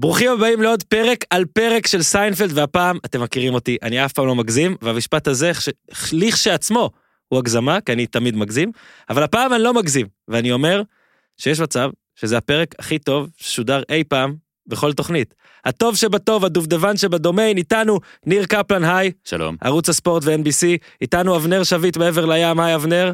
ברוכים הבאים לעוד פרק על פרק של סיינפלד, והפעם, אתם מכירים אותי, אני אף פעם לא מגזים, והמשפט הזה, לכשעצמו, הוא הגזמה, כי אני תמיד מגזים, אבל הפעם אני לא מגזים, ואני אומר שיש מצב שזה הפרק הכי טוב ששודר אי פעם בכל תוכנית. הטוב שבטוב, הדובדבן שבדומיין, איתנו ניר קפלן, היי. שלום. ערוץ הספורט ו-NBC, איתנו אבנר שביט מעבר לים, היי אבנר.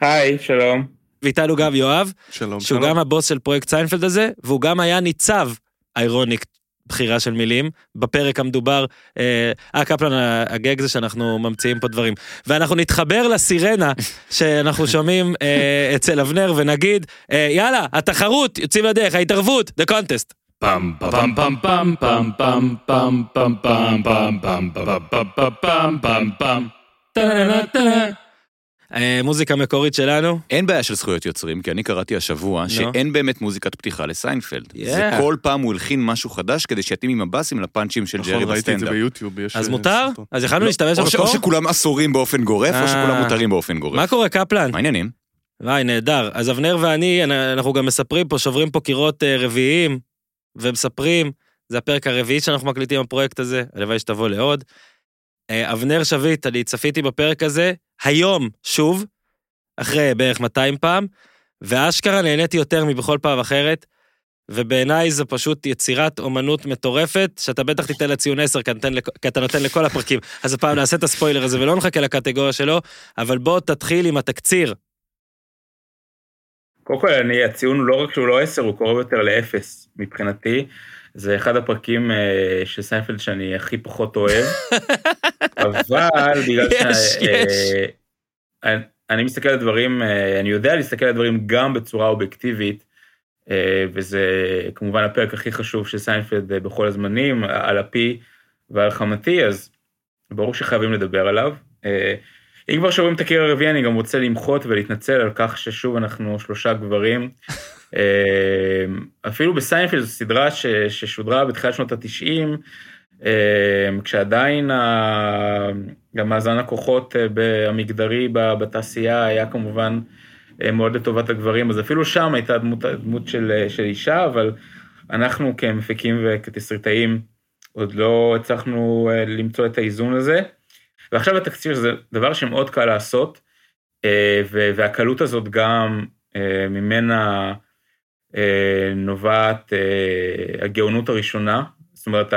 היי, שלום. ואיתנו גם יואב. שלום, שהוא שלום. גם הבוס של פרויקט סיינפלד הזה, והוא גם היה ניצב, ironic, בחירה של מילים, בפרק המדובר, אה, אה, קפלן, הגג זה שאנחנו ממציאים פה דברים. ואנחנו נתחבר לסירנה שאנחנו שומעים אה, אצל אבנר ונגיד, אה, יאללה, התחרות, יוצאים לדרך, ההתערבות, the contest. פעם פעם פעם פעם פעם פעם פעם פעם פעם פעם פעם פעם פעם פעם פעם פעם אה, מוזיקה מקורית שלנו. אין בעיה של זכויות יוצרים, כי אני קראתי השבוע שאין באמת מוזיקת פתיחה לסיינפלד. Yeah. זה כל פעם הוא הלחין משהו חדש כדי שיתאים עם הבאסים לפאנצ'ים של נכון, ג'רי ראיתי את זה בסטנדאפ. ביוטיוב, יש... אז אה, מותר? סרטון. אז יכלנו לא, להשתמש או ש- או במקור? שכולם אסורים באופן גורף, או אה. שכולם מותרים באופן גורף. מה קורה, קפלן? מה העניינים? וואי, נהדר. אז אבנר ואני, אנחנו גם מספרים פה, שוברים פה קירות אה, רביעיים, ומספרים, זה הפרק הרביעי שאנחנו מקליטים בפרויקט הזה, הלוואי שתבוא לעוד. אה, אבנר שביט, אני צפיתי בפרק הזה, היום, שוב, אחרי בערך 200 פעם, ואשכרה נהניתי יותר מבכל פעם אחרת, ובעיניי זה פשוט יצירת אומנות מטורפת, שאתה בטח תיתן לה ציון 10, כי, כי אתה נותן לכל הפרקים. אז הפעם נעשה את הספוילר הזה ולא נחכה לקטגוריה שלו, אבל בוא תתחיל עם התקציר. קודם כל, אני, הציון לא רק שהוא לא 10, הוא קרוב יותר לאפס מבחינתי. זה אחד הפרקים אה, של סיינפלד שאני הכי פחות אוהב. אבל בגלל ש... אה, אני, אני מסתכל על דברים, אה, אני יודע להסתכל על דברים גם בצורה אובייקטיבית, וזה כמובן הפרק הכי חשוב של סיינפלד בכל הזמנים, על אפי ועל חמתי, אז ברור שחייבים לדבר עליו. אם כבר שוברים את הקיר הרביעי, אני גם רוצה למחות ולהתנצל על כך ששוב אנחנו שלושה גברים. אה, אפילו בסיינפלד זו סדרה ש, ששודרה בתחילת שנות התשעים, אה, כשעדיין ה- גם מאזן הכוחות אה, המגדרי בתעשייה היה כמובן אה, מאוד לטובת הגברים, אז אפילו שם הייתה דמות, דמות של, אה, של אישה, אבל אנחנו כמפיקים וכתסריטאים עוד לא הצלחנו למצוא את האיזון הזה. ועכשיו התקציר זה דבר שמאוד קל לעשות, והקלות הזאת גם ממנה נובעת אה, הגאונות הראשונה, זאת אומרת,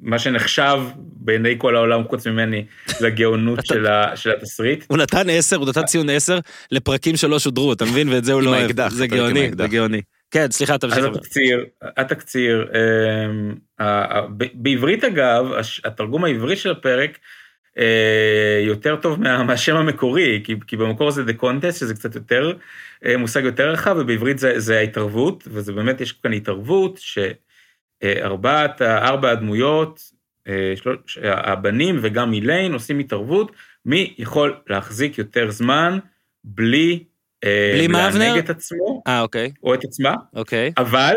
מה שנחשב בעיני כל העולם חוץ ממני לגאונות של ה- של התסריט. הוא נתן 10, הוא נתן ציון 10 לפרקים שלא שודרו, אתה מבין? ואת זה הוא לא אוהב. האקדח, זה גאוני. זה גאוני. כן, סליחה, תמשיך. אז התקציר, התקציר, אמ, בעברית אגב, התרגום העברי של הפרק אה, יותר טוב מה- מהשם המקורי, כי, כי במקור זה The Contest, שזה קצת יותר, אה, מושג יותר רחב, ובעברית זה, זה ההתערבות, וזה באמת, יש כאן התערבות, שארבעת, ארבע הדמויות, אה, של- הבנים וגם איליין עושים התערבות, מי יכול להחזיק יותר זמן בלי, אה, בלי מה, אבנר? להנהג את עצמו, אה, אוקיי, או את עצמה, אוקיי. אבל,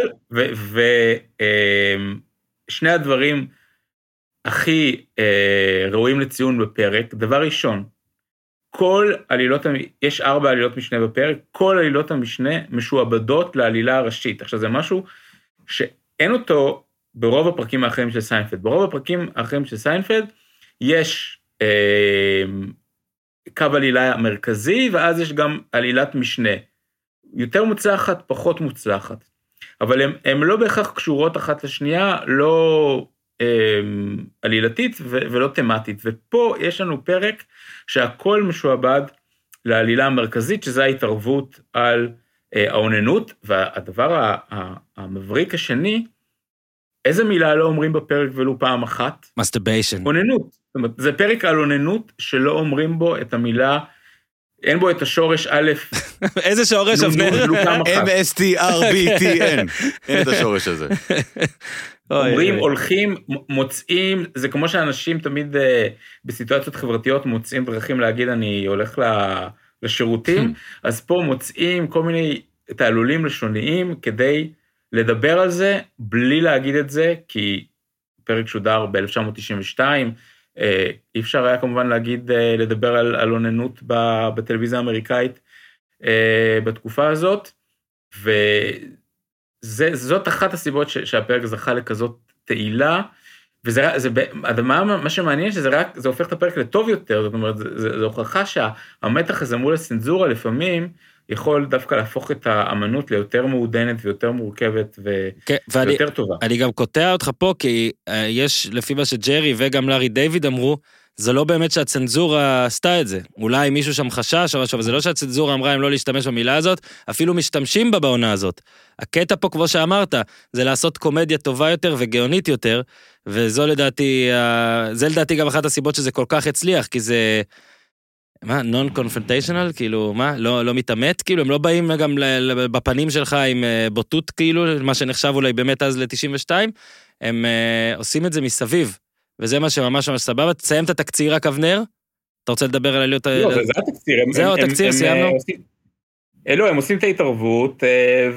ושני הדברים הכי אה, ראויים לציון בפרק, דבר ראשון, כל עלילות, יש ארבע עלילות משנה בפרק, כל עלילות המשנה משועבדות לעלילה הראשית. עכשיו זה משהו שאין אותו ברוב הפרקים האחרים של סיינפלד. ברוב הפרקים האחרים של סיינפלד יש אה, קו עלילה מרכזי, ואז יש גם עלילת משנה. יותר מוצלחת, פחות מוצלחת. אבל הן לא בהכרח קשורות אחת לשנייה, לא עלילתית ו- ולא תמטית. ופה יש לנו פרק שהכל משועבד לעלילה המרכזית, שזה ההתערבות על אה, האוננות, והדבר המבריק השני, איזה מילה לא אומרים בפרק ולו פעם אחת? Masturbation. אוננות. זאת אומרת, זה פרק על אוננות שלא אומרים בו את המילה, אין בו את השורש א', איזה שורש, אבנר? M-S-T-R-B-T-N. אין את השורש הזה. אומרים. הולכים, מוצאים, זה כמו שאנשים תמיד אה, בסיטואציות חברתיות מוצאים דרכים להגיד אני הולך לשירותים, אז פה מוצאים כל מיני תעלולים לשוניים כדי לדבר על זה בלי להגיד את זה, כי פרק שודר ב-1992, אה, אי אפשר היה כמובן להגיד, אה, לדבר על, על אוננות בטלוויזיה האמריקאית אה, בתקופה הזאת, זה, זאת אחת הסיבות ש, שהפרק זכה לכזאת תהילה, וזה זה, מה, מה שמעניין שזה רק, זה הופך את הפרק לטוב יותר, זאת אומרת, זו הוכחה שהמתח הזה מול הצנזורה לפעמים, יכול דווקא להפוך את האמנות ליותר מעודנת ויותר מורכבת ו... כן, ואני, ויותר טובה. אני גם קוטע אותך פה, כי uh, יש, לפי מה שג'רי וגם לארי דיוויד אמרו, זה לא באמת שהצנזורה עשתה את זה. אולי מישהו שם חשש או משהו, אבל זה לא שהצנזורה אמרה אם לא להשתמש במילה הזאת, אפילו משתמשים בה בעונה הזאת. הקטע פה, כמו שאמרת, זה לעשות קומדיה טובה יותר וגאונית יותר, וזו לדעתי, זה לדעתי גם אחת הסיבות שזה כל כך הצליח, כי זה... מה, נון קונפנטיישנל? כאילו, מה, לא, לא מתעמת? כאילו, הם לא באים גם בפנים שלך עם אה, בוטות, כאילו, מה שנחשב אולי באמת אז ל-92, הם uh, עושים את זה מסביב. וזה מה שממש ממש סבבה. תסיים את התקציר רק, אבנר. אתה רוצה לדבר על עליות... לא, זה התקציר. זהו, התקציר, סיימנו. לא, הם עושים את ההתערבות, אה,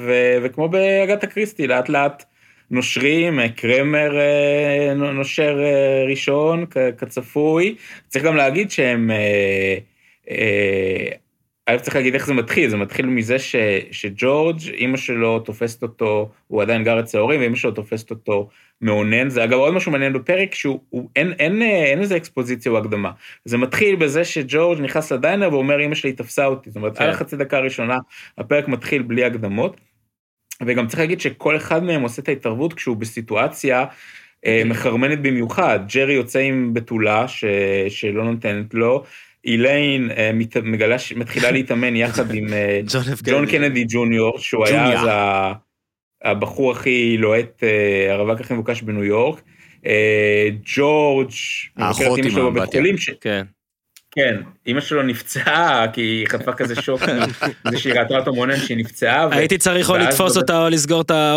וכמו באגת אקריסטי, לאט לאט נושרים, אה, קרמר אה, נושר ראשון, כצפוי. צריך גם להגיד שהם... אני צריך להגיד איך זה מתחיל, זה מתחיל מזה ש, שג'ורג', אימא שלו תופסת אותו, הוא עדיין גר אצל ההורים, ואימא שלו תופסת אותו מאונן. זה אגב עוד משהו מעניין בפרק, שהוא, הוא, אין, אין, אין איזה אקספוזיציה או הקדמה. זה מתחיל בזה שג'ורג' נכנס לדיינר ואומר, אימא שלי תפסה אותי. זאת אומרת, כן. על החצי דקה הראשונה, הפרק מתחיל בלי הקדמות. וגם צריך להגיד שכל אחד מהם עושה את ההתערבות כשהוא בסיטואציה אה, מחרמנת במיוחד. ג'רי יוצא עם בתולה ש, שלא נותנת לו, איליין אה, מגלה, מתחילה להתאמן יחד עם אה, ג'ון קנדי ג'וניור, שהוא היה אז הבחור הכי לוהט, אה, הרווק הכי מבוקש בניו יורק. ג'ורג', האחות עם האמבטיה. כן. כן, אימא שלו נפצעה, כי היא חטפה כזה שוק מזה שהיא ראתה אותו מונן שהיא נפצעה. הייתי צריך או לתפוס אותה או לסגור אותה,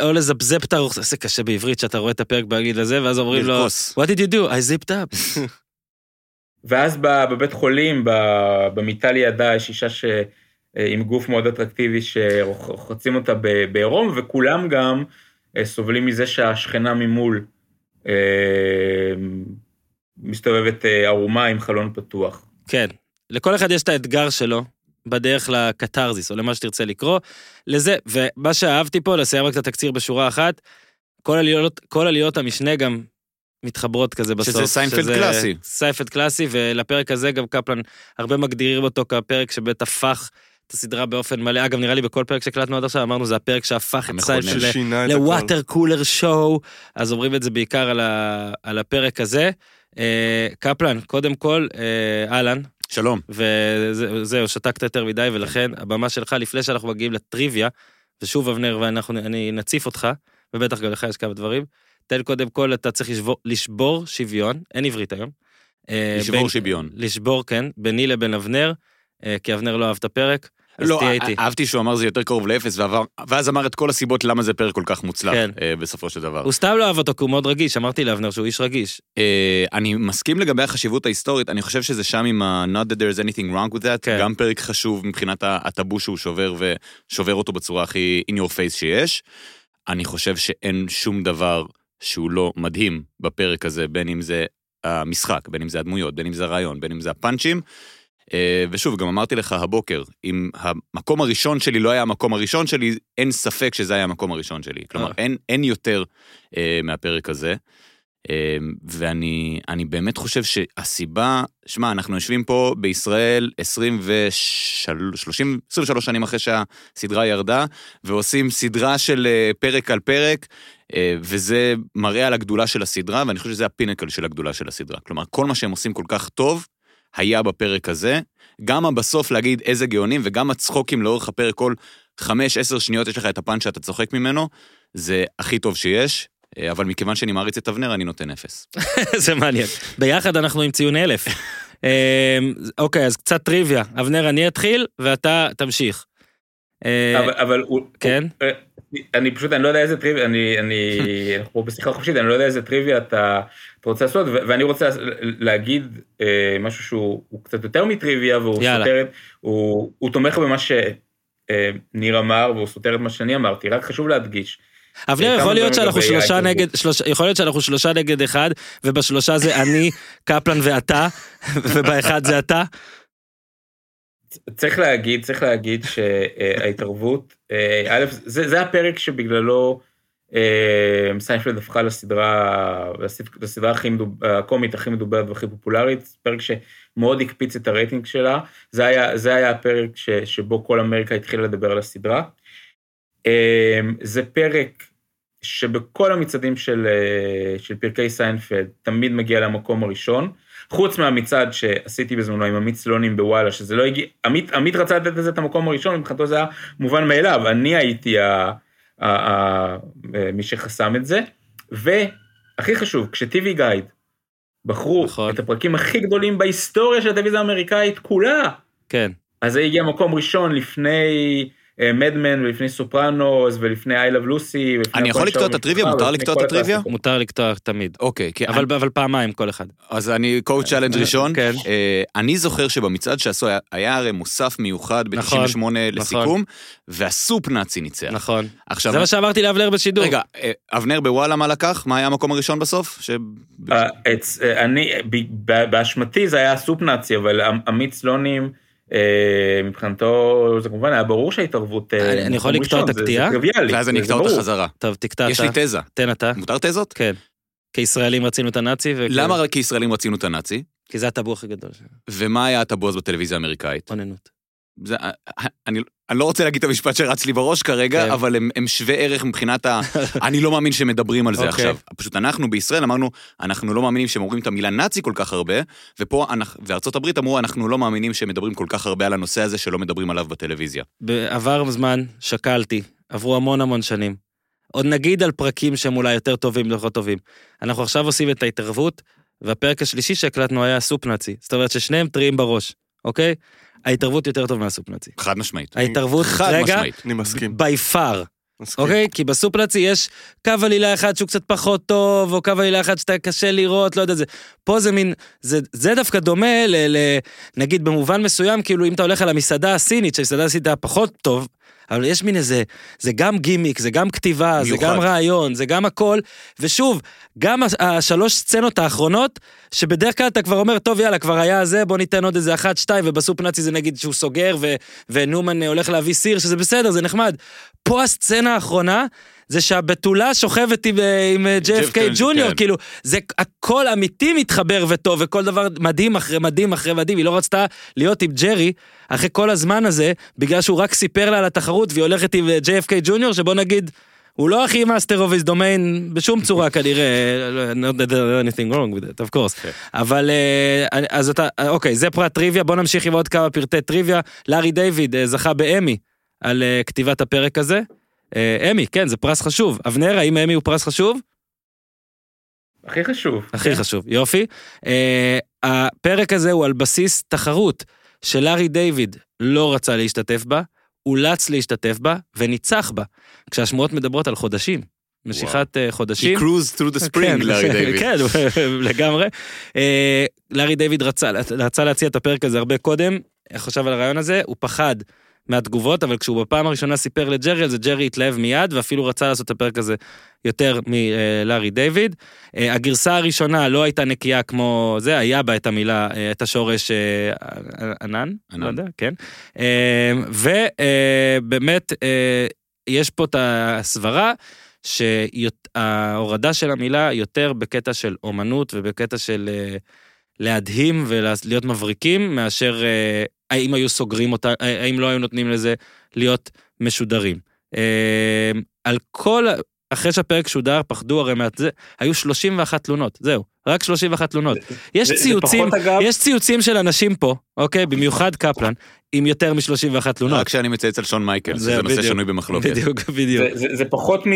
או לזפזפ את הרוח, זה קשה בעברית שאתה רואה את הפרק באנגלית הזה, ואז אומרים לו, What did you do? I zipped up. ואז בבית חולים, במיטה לידה, יש אישה ש... אה, עם גוף מאוד אטרקטיבי שרוחצים אותה בעירום, וכולם גם אה, סובלים מזה שהשכנה ממול אה, מסתובבת ערומה עם חלון פתוח. כן, לכל אחד יש את האתגר שלו בדרך לקתרזיס, או למה שתרצה לקרוא. לזה, ומה שאהבתי פה, לסיים רק את התקציר בשורה אחת, כל עלילות, כל עלילות המשנה גם מתחברות כזה בסוף. שזה סיינפלד שזה קלאסי. סיינפלד קלאסי, ולפרק הזה גם קפלן, הרבה מגדירים אותו כפרק שבעצם הפך את הסדרה באופן מלא. אגב, נראה לי בכל פרק שהקלטנו עד עכשיו, אמרנו, זה הפרק שהפך את סיינפלד ל water cooler show, אז אומרים את זה בעיקר על, ה, על הפרק הזה. אה, קפלן, קודם כל, אה, אהלן. שלום. וזהו, שתקת יותר מדי, ולכן הבמה שלך, לפני שאנחנו מגיעים לטריוויה, ושוב, אבנר, ואני נציף אותך, ובטח גם לך יש כמה דברים. תן קודם כל, אתה צריך לשבור, לשבור שוויון, אין עברית היום. אה, לשבור בין, שוויון. לשבור, כן, ביני לבין אבנר, אה, כי אבנר לא אהב את הפרק. לא, אהבתי שהוא אמר זה יותר קרוב לאפס, ועבר, ואז אמר את כל הסיבות למה זה פרק כל כך מוצלח כן. אה, בסופו של דבר. הוא סתם לא אהב אותו, כי הוא מאוד רגיש, אמרתי לאבנר שהוא איש רגיש. אה, אני מסכים לגבי החשיבות ההיסטורית, אני חושב שזה שם עם ה- not that there is anything wrong with that, כן. גם פרק חשוב מבחינת הטאבו שהוא שובר, ושובר אותו בצורה הכי in your face שיש. אני חושב שאין שום דבר שהוא לא מדהים בפרק הזה, בין אם זה המשחק, בין אם זה הדמויות, בין אם זה הרעיון, בין אם זה הפאנצ'ים. אה, ושוב, גם אמרתי לך הבוקר, אם המקום הראשון שלי לא היה המקום הראשון שלי, אין ספק שזה היה המקום הראשון שלי. כלומר, אה. אין, אין יותר אה, מהפרק הזה. אה, ואני באמת חושב שהסיבה, שמע, אנחנו יושבים פה בישראל 23, 23 שנים אחרי שהסדרה ירדה, ועושים סדרה של אה, פרק על פרק, וזה מראה על הגדולה של הסדרה, ואני חושב שזה הפינקל של הגדולה של הסדרה. כלומר, כל מה שהם עושים כל כך טוב, היה בפרק הזה. גם בסוף להגיד איזה גאונים, וגם הצחוקים לאורך הפרק, כל חמש, עשר שניות יש לך את הפאנץ' שאתה צוחק ממנו, זה הכי טוב שיש. אה, אבל מכיוון שאני מעריץ את אבנר, אני נותן אפס. זה מעניין. ביחד אנחנו עם ציון אלף. אה, אוקיי, אז קצת טריוויה. אבנר, אני אתחיל, ואתה תמשיך. אבל הוא... כן? אני פשוט, אני לא יודע איזה טריוויה, אני, אני, אנחנו בשיחה חופשית, אני לא יודע איזה טריוויה אתה, אתה רוצה לעשות, ואני רוצה להגיד אה, משהו שהוא קצת יותר מטריוויה, והוא יאללה. סותר, הוא, הוא תומך במה שניר אה, אמר, והוא סותר את מה שאני אמרתי, רק חשוב להדגיש. אבנר, אה, יכול להיות שאנחנו שלושה נגד, שלוש, יכול להיות שאנחנו שלושה נגד אחד, ובשלושה זה אני, קפלן ואתה, ובאחד זה אתה. צריך להגיד, צריך להגיד שההתערבות, אה, א', זה, זה הפרק שבגללו אה, סיינפלד הפכה לסדרה, לסדרה הכי מדוב, הקומית הכי מדוברת והכי פופולרית, פרק שמאוד הקפיץ את הרייטינג שלה, זה היה, זה היה הפרק ש, שבו כל אמריקה התחילה לדבר על הסדרה. אה, זה פרק שבכל המצעדים של, של פרקי סיינפלד תמיד מגיע למקום הראשון. חוץ מהמצעד שעשיתי בזמנו עם עמית סלונים בוואלה, שזה לא הגיע, עמית, עמית רצה לתת לזה את המקום הראשון, מבחינתו זה היה מובן מאליו, אני הייתי ה, ה, ה, מי שחסם את זה, והכי חשוב, כש TV Guide בחרו נכון. את הפרקים הכי גדולים בהיסטוריה של הטלוויזיה האמריקאית כולה, כן. אז זה הגיע מקום ראשון לפני... Mad Men אה, ולפני סופרנוס ולפני I Love Lucy. אני יכול לקטוע את הטריוויה? מותר לקטוע את הטריוויה? מותר לקטוע תמיד. אוקיי. אבל פעמיים כל אחד. אז אני coach challenge ראשון. כן. אה, אני זוכר שבמצעד שעשו היה הרי מוסף מיוחד ב-98 נכון, לסיכום, נכון. וה Soup Nazi ניצח. נכון. זה מה שאמרתי לאבנר בשידור. רגע, אה, אבנר בוואלה מה לקח? מה היה המקום הראשון בסוף? אני, באשמתי זה היה ה Soup Nazi, אבל עמית סלונים... אה, מבחינתו זה כמובן היה ברור שההתערבות... אה, אני יכול לקטוע את הקטיעה? ואז אני אקטוע אותה חזרה. טוב, תקטע אתה. יש לי תזה. תן אתה. מותר תזות? כן. כישראלים רצינו את הנאצי. למה רק כישראלים רצינו את הנאצי? כי זה הטאבו הכי גדול. ומה היה הטאבו אז בטלוויזיה האמריקאית? אוננות. זה, אני, אני לא רוצה להגיד את המשפט שרץ לי בראש כרגע, כן. אבל הם, הם שווה ערך מבחינת ה... אני לא מאמין שמדברים על זה okay. אוקיי. עכשיו. פשוט אנחנו בישראל אמרנו, אנחנו לא מאמינים שהם אומרים את המילה נאצי כל כך הרבה, ופה, וארצות הברית אמרו, אנחנו לא מאמינים שהם מדברים כל כך הרבה על הנושא הזה שלא מדברים עליו בטלוויזיה. בעבר זמן, שקלתי, עברו המון המון שנים. עוד נגיד על פרקים שהם אולי יותר טובים, לא טובים. אנחנו עכשיו עושים את ההתערבות, והפרק השלישי שהקלטנו היה סופ נאצי. זאת אומרת ששניהם טריים בראש, אוקיי? ההתערבות יותר טוב מהסופנאצי. חד משמעית. ההתערבות, חד רגע, משמעית. אני מסכים. בי פאר. אוקיי? כי בסופנאצי יש קו עלילה אחד שהוא קצת פחות טוב, או קו עלילה אחד שאתה קשה לראות, לא יודע, זה... פה זה מין... זה, זה דווקא דומה ל, ל... נגיד במובן מסוים, כאילו אם אתה הולך על המסעדה הסינית, שהמסעדה הסינית היה פחות טוב, אבל יש מין איזה, זה גם גימיק, זה גם כתיבה, מיוחד. זה גם רעיון, זה גם הכל, ושוב, גם השלוש סצנות האחרונות, שבדרך כלל אתה כבר אומר, טוב יאללה, כבר היה זה, בוא ניתן עוד איזה אחת, שתיים, ובסופ נאצי זה נגיד שהוא סוגר, ו, וניומן הולך להביא סיר, שזה בסדר, זה נחמד. פה הסצנה האחרונה, זה שהבתולה שוכבת עם, עם JFK ג'וניור, כן. כאילו, זה הכל אמיתי מתחבר וטוב, וכל דבר מדהים אחרי מדהים אחרי מדהים, היא לא רצתה להיות עם ג'רי, אחרי כל הזמן הזה, בגלל שהוא רק סיפר לה על התחרות, והיא הולכת עם JFK ג'וניור, שבוא נגיד, הוא לא הכי master of his domain בשום צורה כנראה, not that there's anything wrong with it, of course. Okay. כן. אבל אה, אז אתה, אוקיי, זה פרט טריוויה, בוא נמשיך עם עוד כמה פרטי טריוויה. לארי דיוויד אה, זכה באמי על אה, כתיבת הפרק הזה. אמי, כן, זה פרס חשוב. אבנר, האם אמי הוא פרס חשוב? הכי חשוב. הכי כן. חשוב, יופי. הפרק הזה הוא על בסיס תחרות שלארי דיוויד לא רצה להשתתף בה, אולץ להשתתף בה וניצח בה, כשהשמועות מדברות על חודשים. משיכת וואו. חודשים. He cruised through the spring, כן, לארי דיוויד. כן, לגמרי. לארי דיוויד רצה להציע את הפרק הזה הרבה קודם, חשב על הרעיון הזה, הוא פחד מהתגובות, אבל כשהוא בפעם הראשונה סיפר לג'רי על זה, ג'רי התלהב מיד, ואפילו רצה לעשות את הפרק הזה יותר מלארי דיוויד. אה, הגרסה הראשונה לא הייתה נקייה כמו זה, היה בה את המילה, אה, את השורש אה, ענן, לא יודע, כן. ובאמת, יש פה את הסברה. שההורדה של המילה יותר בקטע של אומנות ובקטע של להדהים ולהיות מבריקים, מאשר האם היו סוגרים אותה, האם לא היו נותנים לזה להיות משודרים. על כל, אחרי שהפרק שודר, פחדו הרי מעט זה, היו 31 תלונות, זהו, רק 31 תלונות. יש ציוצים, יש ציוצים של אנשים פה, אוקיי, במיוחד קפלן, עם יותר מ-31 תלונות. רק כשאני מצייץ על שון מייקל, זה נושא שנוי במחלוקת. בדיוק, בדיוק. זה פחות מ...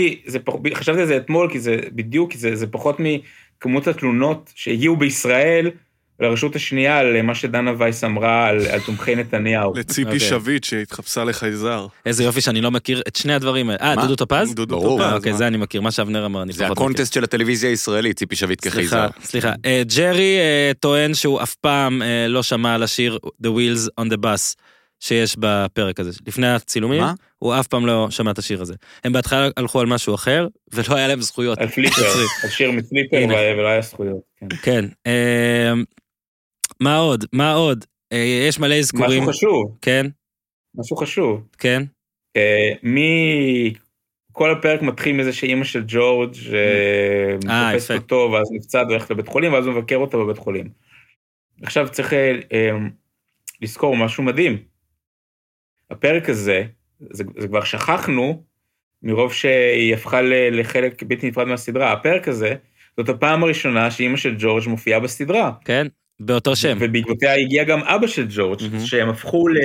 חשבתי על זה אתמול, כי זה בדיוק, זה פחות מכמות התלונות שהגיעו בישראל. לרשת השנייה על מה שדנה וייס אמרה על, על תומכי נתניהו. לציפי okay. אוקיי. שביט שהתחפשה לחייזר. איזה יופי שאני לא מכיר את שני הדברים האלה. אה, דודו טופז? דודו טופז. אוקיי, זה אני מכיר, מה שאבנר אמר, אני פחות מכיר. זה ה contest של הטלוויזיה הישראלית, ציפי שביט כחייזר. סליחה, סליחה. אה, ג'רי uh, טוען שהוא אף פעם לא שמע על השיר The Wheels on the Bus. שיש בפרק הזה. לפני הצילומים, מה? הוא אף פעם לא שמע את השיר הזה. הם בהתחלה הלכו על משהו אחר, ולא היה להם זכויות. על פליפר, על שיר מפליפר ולא היה זכויות. כן. מה עוד? מה עוד? אה, יש מלא אזכורים. משהו חשוב, כן, משהו חשוב. כן. אה, מי... כל הפרק מתחיל מזה שאימא של ג'ורג' אה, מחפשת. אותו, ואז נפצעת והולכת לבית חולים, ואז הוא מבקר אותה בבית חולים. עכשיו צריך לזכור משהו מדהים. הפרק הזה, זה, זה כבר שכחנו, מרוב שהיא הפכה לחלק בלתי נפרד מהסדרה. הפרק הזה, זאת הפעם הראשונה שאימא של ג'ורג' מופיעה בסדרה. כן, באותו שם. ובעקבותיה הגיע גם אבא של ג'ורג', מהמם. שהם הפכו ל...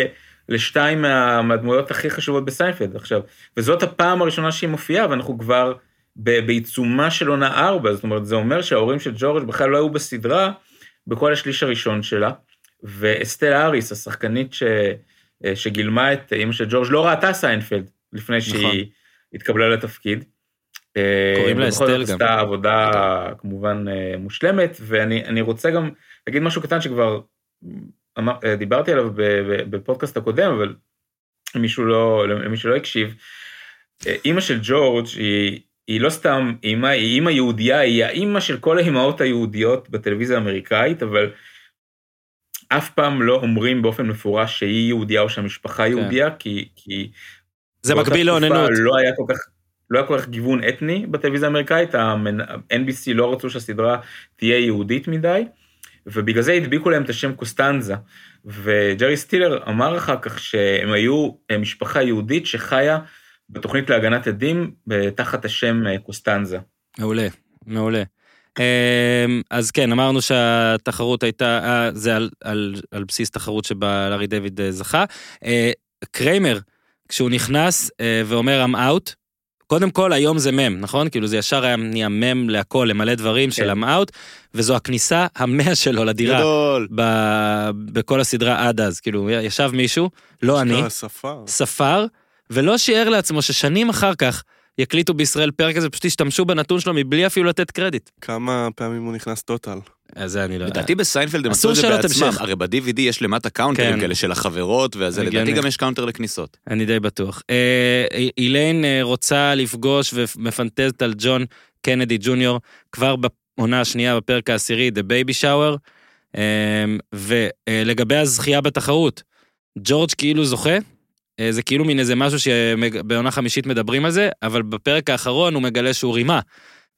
לשתיים מה, מהדמויות הכי חשובות בסיינפלד עכשיו. וזאת הפעם הראשונה שהיא מופיעה, ואנחנו כבר ב, בעיצומה של עונה ארבע, זאת אומרת, זה אומר שההורים של ג'ורג' בכלל לא היו בסדרה בכל השליש הראשון שלה, ואסטל האריס, השחקנית ש, שגילמה את אימא של ג'ורג', לא ראתה סיינפלד לפני שהיא נכון. התקבלה לתפקיד. קוראים לה ובכל זאת אסטל גם. עשתה עבודה כמובן אה, מושלמת, ואני אני רוצה גם להגיד משהו קטן שכבר אמר, אה, דיברתי עליו בפודקאסט הקודם, אבל למישהו לא, למי שלא הקשיב, אה, אימא של ג'ורג' היא, היא לא סתם אימא, היא אימא יהודייה, היא האימא של כל האימהות היהודיות בטלוויזיה האמריקאית, אבל אף פעם לא אומרים באופן מפורש שהיא יהודייה או שהמשפחה יהודייה, כי, כי כן. זה מקביל לאוננות. לא היה כל כך, לא היה כל כך גיוון אתני בטלוויזיה האמריקאית, ה-NBC לא רצו שהסדרה תהיה יהודית מדי, ובגלל זה הדביקו להם את השם קוסטנזה. וג'רי סטילר אמר אחר כך שהם היו אה, משפחה יהודית שחיה בתוכנית להגנת עדים תחת השם אה, קוסטנזה. מעולה, מעולה. אמ, אז כן, אמרנו שהתחרות הייתה, אה, זה על, על, על בסיס תחרות שבה לארי דיוויד זכה. קריימר, כשהוא נכנס ואומר I'm out, קודם כל היום זה מם, נכון? כאילו זה ישר היה נהיה מם להכל, למלא דברים של I'm out, וזו הכניסה המאה שלו לדירה. גדול. ב- בכל הסדרה עד אז, כאילו ישב מישהו, לא אני, ספר. ספר, ולא שיער לעצמו ששנים אחר כך יקליטו בישראל פרק הזה, פשוט ישתמשו בנתון שלו מבלי אפילו לתת קרדיט. כמה פעמים הוא נכנס טוטל? אז זה אני לא... לדעתי בסיינפלד הם עשו את זה בעצמם. הרי ב-DVD יש למטה קאונטרים כן. כאלה של החברות, וזה לדעתי. גם יש קאונטר לכניסות. אני די בטוח. אה, איליין אה, רוצה לפגוש ומפנטזת על ג'ון קנדי ג'וניור כבר בעונה השנייה בפרק העשירי, The Baby Shower, אה, ולגבי הזכייה בתחרות, ג'ורג' כאילו זוכה, אה, זה כאילו מין איזה משהו שבעונה חמישית מדברים על זה, אבל בפרק האחרון הוא מגלה שהוא רימה,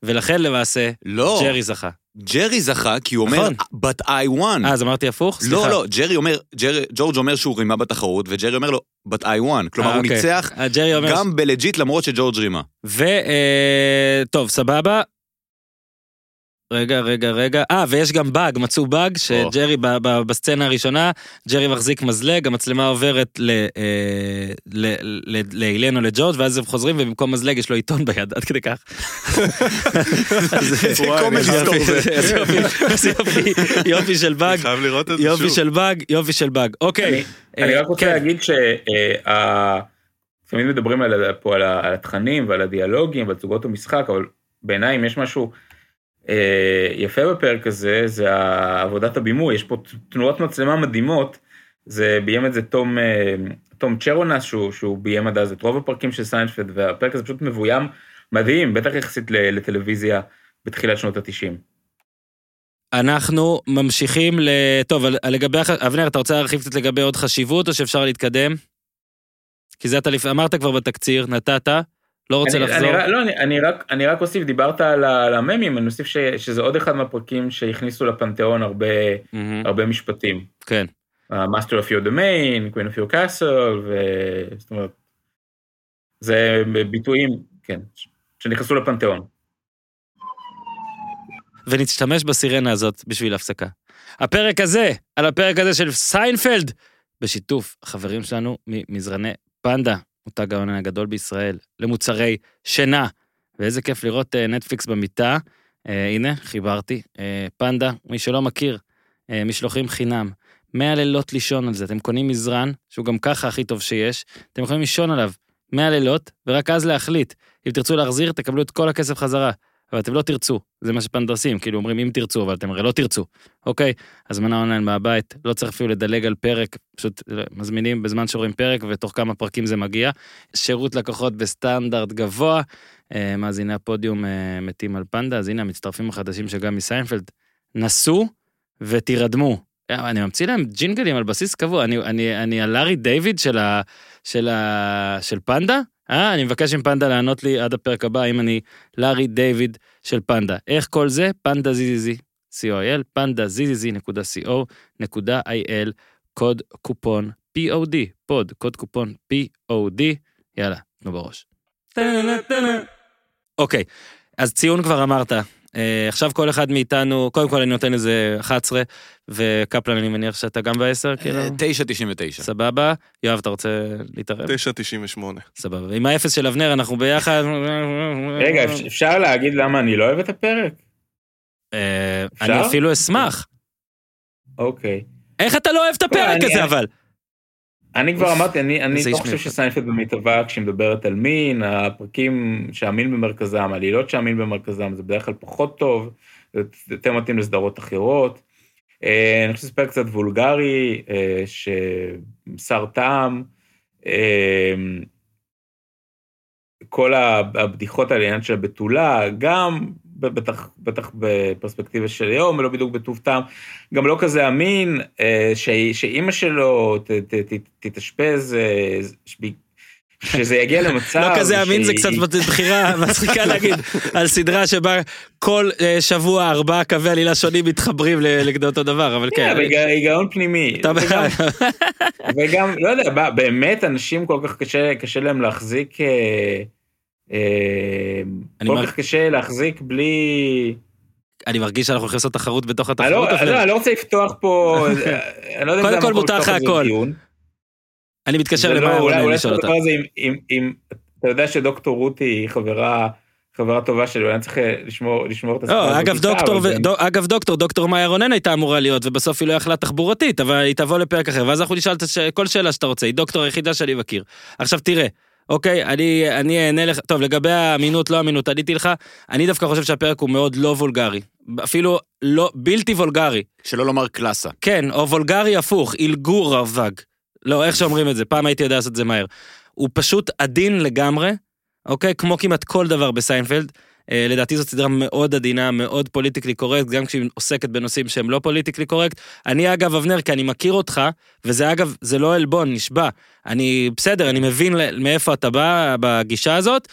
ולכן למעשה לא, ג'רי זכה. ג'רי זכה כי הוא אומר, נכון. but I won. אה, אז אמרתי הפוך? לא, סליחה. לא, ג'רי אומר, ג'רי- ג'ורג' אומר שהוא רימה בתחרות, וג'רי אומר לו, but I won. כלומר, אה, הוא אוקיי. ניצח אה, אומר... גם ב legit למרות שג'ורג' רימה. ו... אה, טוב, סבבה. רגע, רגע, רגע. אה, ויש גם באג, מצאו באג, שג'רי ב- ב- בסצנה הראשונה, ג'רי מחזיק מזלג, המצלמה עוברת ל- אה, ל- ל- לאילן או לג'ורג', ואז הם חוזרים, ובמקום מזלג יש לו עיתון ביד, עד כדי כך. יופי, של באג, אני חייב לראות את זה יופי. של באג, יופי של באג. אוקיי. אני- אה, רק רוצה כן. להגיד שתמיד מדברים על פה על התכנים ועל הדיאלוגים ועל צוגות המשחק, אבל בעיניי אם יש משהו אה, יפה בפרק הזה, זה עבודת הבימוי, יש פה תנועות מצלמה מדהימות, זה ביים את זה תום, אה, תום צ'רונס, שהוא, שהוא ביים עד אז את רוב הפרקים של סיינפלד, והפרק הזה פשוט מבוים מדהים, בטח יחסית לטלוויזיה בתחילת שנות התשעים. אנחנו ממשיכים ל... טוב, לגבי... אבנר, אתה רוצה להרחיב קצת לגבי עוד חשיבות, או שאפשר להתקדם? כי זה אתה אמרת כבר בתקציר, נתת, לא רוצה אני, לחזור. אני, לא, אני, אני, רק, אני רק אוסיף, דיברת על, על הממים, אני אוסיף ש, שזה עוד אחד מהפרקים שהכניסו לפנתיאון הרבה, מהמם, הרבה משפטים. כן. ה-Master of your domain, Queen of your castle, ו... זאת אומרת, זה ביטויים, כן, שנכנסו לפנתיאון. ונשתמש בסירנה הזאת בשביל הפסקה. הפרק הזה, על הפרק הזה של סיינפלד, בשיתוף החברים שלנו ממזרני פנדה, מותג העונה הגדול בישראל, למוצרי שינה. ואיזה כיף לראות אה, נטפליקס במיטה. אה, הנה, חיברתי. אה, פנדה, מי שלא מכיר, אה, משלוחים חינם. 100 לילות לישון על זה. אתם קונים מזרן, שהוא גם ככה הכי טוב שיש, אתם יכולים לישון עליו 100 לילות, ורק אז להחליט. אם תרצו להחזיר, תקבלו את כל הכסף חזרה. אבל אתם לא תרצו, זה מה שפנדה עושים, כאילו אומרים אם תרצו, אבל אתם הרי לא תרצו, אוקיי? הזמנה אונליין מהבית, לא צריך אפילו לדלג על פרק, פשוט מזמינים בזמן שרואים פרק ותוך כמה פרקים זה מגיע. שירות לקוחות בסטנדרט גבוה, אה, מאזיני הפודיום אה, מתים על פנדה, אז הנה המצטרפים החדשים שגם מסיינפלד, נסו ותירדמו. אה, אני ממציא להם ג'ינגלים על בסיס קבוע, אני, אני, אני הלארי דיוויד של, ה, של, ה, של פנדה? אה, אני מבקש עם פנדה לענות לי עד הפרק הבא, אם אני לארי דיוויד של פנדה. איך כל זה? פנדה זיזיזי, co.il, פנדה זיזיזי נקודה co נקודה il, קוד קופון POD, פוד, קוד קופון POD, יאללה, תנו בראש. אוקיי, אז ציון כבר אמרת. אה, עכשיו כל אחד מאיתנו, קודם כל אני נותן איזה 11, וקפלן אני מניח שאתה גם ב-10, כאילו? אה, 9.99. סבבה. יואב, אתה רוצה להתערב? 9.98. סבבה. עם האפס של אבנר אנחנו ביחד. רגע, אפ- אפשר להגיד למה אני לא אוהב את הפרק? אה? אני אפילו אשמח. אוקיי. איך אתה לא אוהב את הפרק אני- הזה אני- אבל? אני כבר אמרתי, אני, אני לא חושב. שסיינפלד במיטבה כשהיא מדברת על מין, הפרקים שהמין במרכזם, העלילות שהמין במרכזם, זה בדרך כלל פחות טוב, זה יותר מתאים לסדרות אחרות. אה, אני חושב שזה פרק קצת וולגרי, אה, ששר טעם. אה, כל הבדיחות על העניין של הבתולה, גם בטח, בטח בפרספקטיבה של היום, ולא בדיוק בטוב טעם, גם לא כזה אמין, אה, ש- שאימא שלו ת- ת- ת- תתאשפז, אה, שזה יגיע למצב... לא כזה אמין זה קצת בחירה מצחיקה להגיד על סדרה שבה כל אה, שבוע ארבעה קווי עלילה שונים מתחברים לכדי אותו דבר, אבל כן, כן. היגיון פנימי. וגם- לא יודע, באמת אנשים כל כך קשה, קשה להם להחזיק, כל מר- כך קשה להחזיק בלי... אני מרגיש שאנחנו הולכים לעשות תחרות בתוך אני התחרות. לא, אבל- לא, אני לא רוצה לפתוח פה, אה, אני לא יודע אם זה כל המקום מותר לפתוח. דיון. אני מתקשר זה לא, למאיה אולי- לשאול אותה. עם- עם- עם... אתה יודע שדוקטור רותי היא חברה... חברה טובה שלי, אני צריך אה, לשמור, לשמור את הסיפור לא, אגב דוקטור, ו- דו- אגב דוקטור, דוקטור מאיה רונן הייתה אמורה להיות, ובסוף היא לא יכלה תחבורתית, אבל היא תבוא לפרק אחר, ואז אנחנו נשאל את כל שאלה שאתה רוצה, היא דוקטור היחידה שאני מכיר. עכשיו תראה, אוקיי, אני, אני אענה לך, טוב, לגבי האמינות, לא אמינות, עניתי לך, אני דווקא חושב שהפרק הוא מאוד לא וולגרי, אפילו לא, בלתי וולגרי. שלא לומר קלאסה. כן, או וולגרי הפוך, אילגור רווק. לא, איך שאומרים את זה, פעם הייתי יודע לעשות את זה מהר. הוא פשוט עדין לגמרי, אוקיי? כמו כמעט כל דבר בסיינפלד. אה, לדעתי זאת סדרה מאוד עדינה, מאוד politically correct, גם כשהיא עוסקת בנושאים שהם לא politically correct. אני אגב, אבנר, כי אני מכיר אותך, וזה אגב, זה לא עלבון, נשבע. אני, בסדר, אני מבין מאיפה אתה בא בגישה הזאת.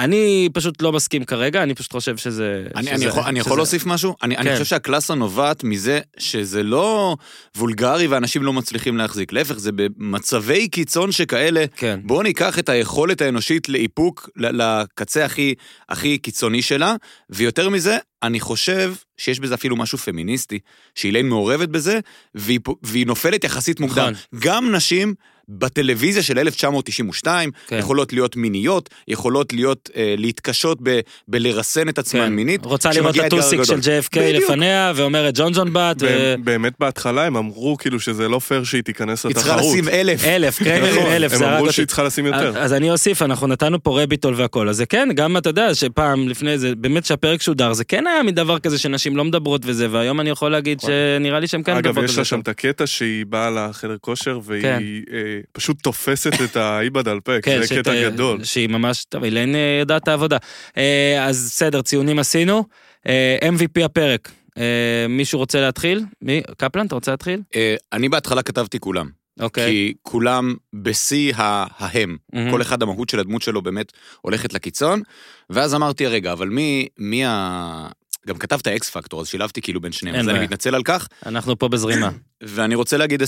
אני פשוט לא מסכים כרגע, אני פשוט חושב שזה... אני, שזה, אני, יכול, אני יכול שזה- להוסיף משהו? אני, אני כן. חושב שהקלאסה נובעת מזה שזה לא וולגרי ואנשים לא מצליחים להחזיק. להפך, זה במצבי קיצון שכאלה, כן. בואו ניקח את היכולת האנושית לאיפוק לקצה הכי, הכי קיצוני שלה, ויותר מזה, אני חושב שיש בזה אפילו משהו פמיניסטי, שאיליין מעורבת בזה, והיא, והיא נופלת יחסית מוקדם. נכון. גם נשים בטלוויזיה של 1992 כן. יכולות להיות מיניות, יכולות להיות, אה, להתקשות ב, בלרסן את עצמן כן. מינית. רוצה לראות את הטוסיק של. JFK בדיוק. לפניה, ואומרת ג'ון ג'ון בת, ו... באמת בהתחלה הם אמרו כאילו שזה לא פייר שהיא תיכנס היא צריכה לתחרות. לשים אלף. אלף, עם נכון, אלף, הם זה הרג אמרו. שהיא צריכה לשים יותר. אז אני אוסיף, אנחנו נתנו פה רביטול והכל, אז זה כן, גם אתה יודע שפעם לפני זה, באמת שהפרק שודר, זה כן היה מדבר כזה שנשים לא מדברות וזה, והיום אני יכול להגיד שנראה לי שהן כן מדברות אגב, יש. לה שם את הקטע שהיא באה לחדר כושר והיא כן. אה, פשוט תופסת את האיבד על פה, כן, זה קטע גדול. שהיא ממש, טוב, אילן אה, יודעת את העבודה. אה, אז בסדר, ציונים עשינו. אה, MVP הפרק, אה, מישהו רוצה להתחיל? מי? קפלן, אתה רוצה להתחיל? אה, אני בהתחלה כתבתי כולם. אוקיי. כי כולם בשיא ההם. מהמם. כל אחד המהות של הדמות שלו באמת הולכת לקיצון. ואז אמרתי, רגע, אבל מי, מי ה... גם כתבת אקס פקטור, אז שילבתי כאילו בין שניהם, אז אני בעיה. מתנצל על כך, אנחנו פה בזרימה. ואני רוצה להגיד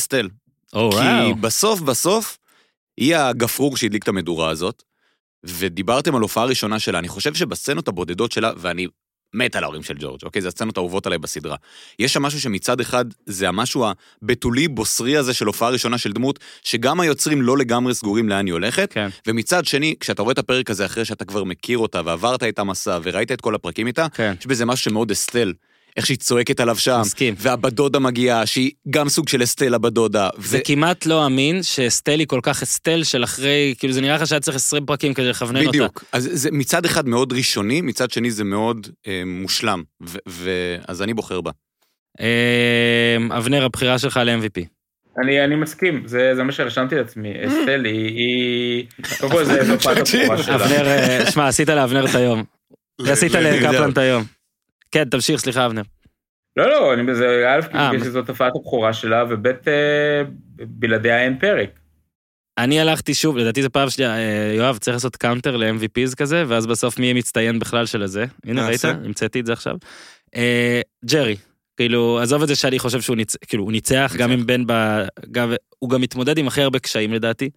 או כי וואו. בסוף בסוף, היא הגפרור שהדליק את המדורה הזאת, ודיברתם על הופעה ראשונה שלה, אני חושב שבסצנות הבודדות שלה, ואני מת על ההורים של ג'ורג', אוקיי? זה הסצנות האהובות עליי בסדרה. יש שם משהו שמצד אחד, זה המשהו הבתולי בוסרי הזה של הופעה ראשונה של דמות, שגם היוצרים לא לגמרי סגורים לאן היא הולכת, כן. ומצד שני, כשאתה רואה את הפרק הזה אחרי שאתה כבר מכיר אותה ועברת את המסע וראית את כל הפרקים איתה, כן. יש בזה משהו שמאוד אסטל. איך שהיא צועקת עליו שם, מסכים. והבדודה מגיעה, שהיא גם סוג של אסטל הבדודה. זה כמעט לא אמין שאסטל היא כל כך אסטל של אחרי, כאילו זה נראה לך שהיה צריך 20 פרקים כדי לכוונן אותה. בדיוק. אז זה מצד אחד מאוד ראשוני, מצד שני זה מאוד אה, מושלם. ו- ו- אז אני בוחר בה. אה, אבנר, הבחירה שלך ל-MVP. אני, אני מסכים, זה, זה מה שרשמתי לעצמי. אסטל היא, היא... קודם כל זה הופעת הבכורה שלה. אבנר, אה, שמע, עשית לאבנר את היום. עשית. לקפלן את היום. כן, תמשיך, סליחה, אבנר. לא, לא, אני בזה, א', אה, כי מה- שזאת הופעת הבכורה שלה, וב', אה, בלעדיה אין פרק. אני הלכתי שוב, לדעתי זה פעם שנייה, אה, יואב, צריך לעשות counter ל-MVPs כזה, ואז בסוף מי מצטיין בכלל של הזה. הנה, ראית? המצאתי את זה עכשיו. ג'רי, כאילו, עזוב את זה שאני חושב שהוא ניצח, כאילו, הוא ניצח, גם אם בן ב... גם, הוא גם מתמודד עם הכי הרבה קשיים לדעתי,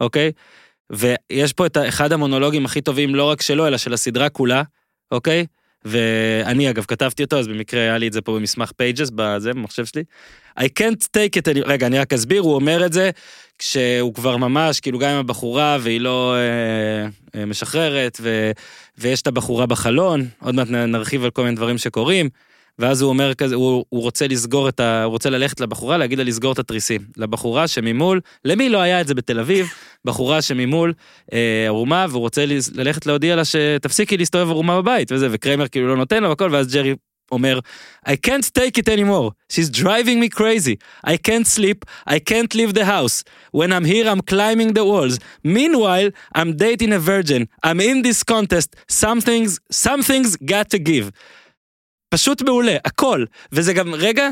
אוקיי? ויש פה את אחד המונולוגים הכי טובים, לא רק שלו, אלא של הסדרה כולה, אוקיי? ואני אגב כתבתי אותו, אז במקרה היה לי את זה פה במסמך Pages, בזה, במחשב שלי. I can't take it, רגע, אני רק אסביר, הוא אומר את זה כשהוא כבר ממש, כאילו גם עם הבחורה והיא לא אה, אה, משחררת, ו, ויש את הבחורה בחלון, עוד מעט נרחיב על כל מיני דברים שקורים, ואז הוא אומר כזה, הוא, הוא רוצה לסגור את ה... הוא רוצה ללכת לבחורה, להגיד לה לסגור את התריסים. לבחורה שממול, למי לא היה את זה בתל אביב? בחורה שממול אה, ערומה, והוא רוצה ללכת להודיע לה שתפסיקי להסתובב ערומה בבית, וזה, וקריימר כאילו לא נותן לו הכל, ואז ג'רי אומר, I can't take it anymore, she's driving me crazy, I can't sleep, I can't leave the house, when I'm here I'm climbing the walls, meanwhile I'm dating a virgin, I'm in this contest, some things, some things got to give. פשוט מעולה, הכל, וזה גם רגע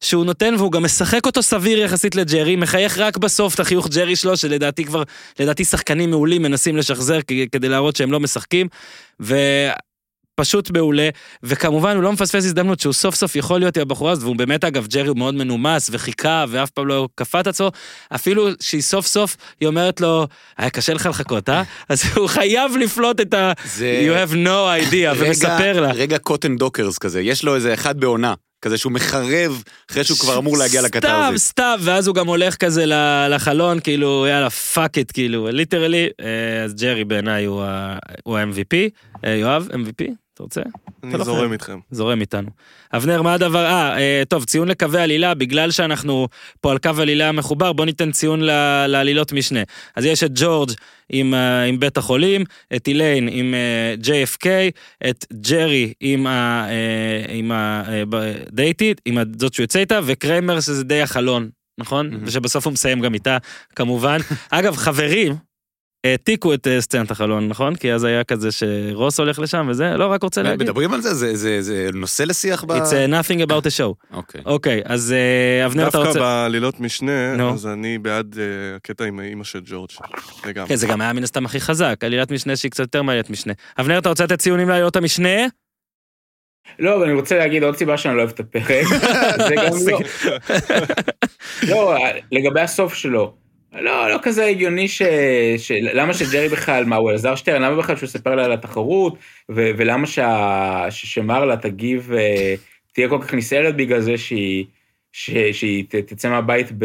שהוא נותן והוא גם משחק אותו סביר יחסית לג'רי, מחייך רק בסוף את החיוך ג'רי שלו, שלדעתי כבר, לדעתי שחקנים מעולים מנסים לשחזר כדי להראות שהם לא משחקים, ופשוט מעולה, וכמובן הוא לא מפספס הזדמנות שהוא סוף סוף יכול להיות עם הבחורה הזאת, והוא באמת אגב, ג'רי הוא מאוד מנומס וחיכה ואף פעם לא כפה את עצמו, אפילו שהיא סוף סוף, היא אומרת לו, היה קשה לך לחכות, אה? אז הוא חייב לפלוט את ה... זה- You have no idea, ומספר לה. רגע קוטן דוקרס כזה, יש לו איזה אחד בעונה, כזה שהוא מחרב אחרי שהוא כבר אמור להגיע סתם, לקטרזיס. סתם, ואז הוא גם הולך כזה לחלון, כאילו, יאללה, fuck it, כאילו, literally. אז ג'רי בעיניי הוא ה-MVP. אה, יואב, MVP? אתה רוצה? אני לא זורם. איתכם. זורם איתנו. אבנר, מה הדבר, אה, אה, טוב, ציון לקווי עלילה, בגלל שאנחנו פה על קו עלילה מחובר, בוא ניתן ציון ל- לעלילות משנה. אז יש את ג'ורג' עם, אה, עם בית החולים, את איליין עם אה, JFK, את ג'רי עם ה... אה, עם ה... אה, ב- דייטית, עם זאת שהוא יוצא איתה, וקריימר שזה די החלון, נכון? מהמם. ושבסוף הוא מסיים גם איתה, כמובן. אגב, חברים, העתיקו את אה, סצנת החלון, נכון? כי אז היה כזה שרוס הולך לשם וזה, לא, רק רוצה להגיד. מדברים על זה? זה- זה זה נושא לשיח ב... It's uh, nothing about the show. אוקיי. אוקיי, אז אה, אבנר, אתה דווקא רוצה... בעלילות משנה, נו. אז אני בעד אה, הקטע עם האימא של ג'ורג'. לגמרי. כן, זה גם היה מן הסתם הכי חזק, עלילת משנה שהיא קצת יותר מעלילת משנה. אבנר, אתה רוצה לתת ציונים לעלילות המשנה? לא, אבל אני רוצה להגיד עוד סיבה שאני לא אוהב את הפרק. זה גם לא. לא, לגבי הסוף שלו. לא, לא כזה הגיוני ש... ש... למה שג'רי בכלל, מה, הוא אלעזר שטרן, למה בכלל שהוא יספר לה על התחרות, ו... ולמה שה... ששמרלה תגיב, אה, תהיה כל כך נסערת בגלל זה שהיא, ש... שהיא ת... תצא מהבית ב...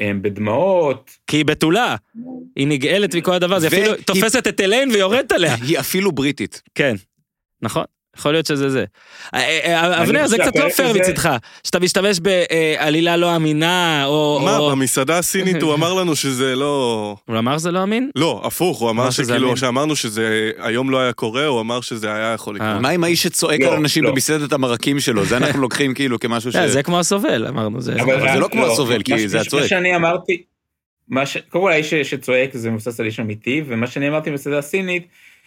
אה, בדמעות. כי היא בתולה. היא נגאלת מכל הדבר הזה, היא אפילו תופסת את אליין ויורדת עליה. היא אפילו בריטית. כן, נכון. יכול להיות שזה זה. אה, אה, אה, אבנר, זה קצת לא פייר מצדך, שאתה משתמש בעלילה לא אמינה, או... מה, במסעדה הסינית הוא אמר לנו שזה לא... הוא אמר שזה לא אמין? לא, הפוך, הוא אמר שכאילו. שאמרנו שזה היום לא היה קורה, הוא אמר שזה היה יכול לקרות. מה עם האיש שצועק לא, על אנשים לא. במסעדת המרקים שלו? זה אנחנו לוקחים כאילו כמשהו ש... זה כמו הסובל, אמרנו. זה- אבל זה לא כמו הסובל, כי מה זה מה הצועק. שאני אמרתי, מה. קודם כל האיש שצועק זה מבוסס על איש אמיתי, ומה שאני אמרתי בסדר הסינית,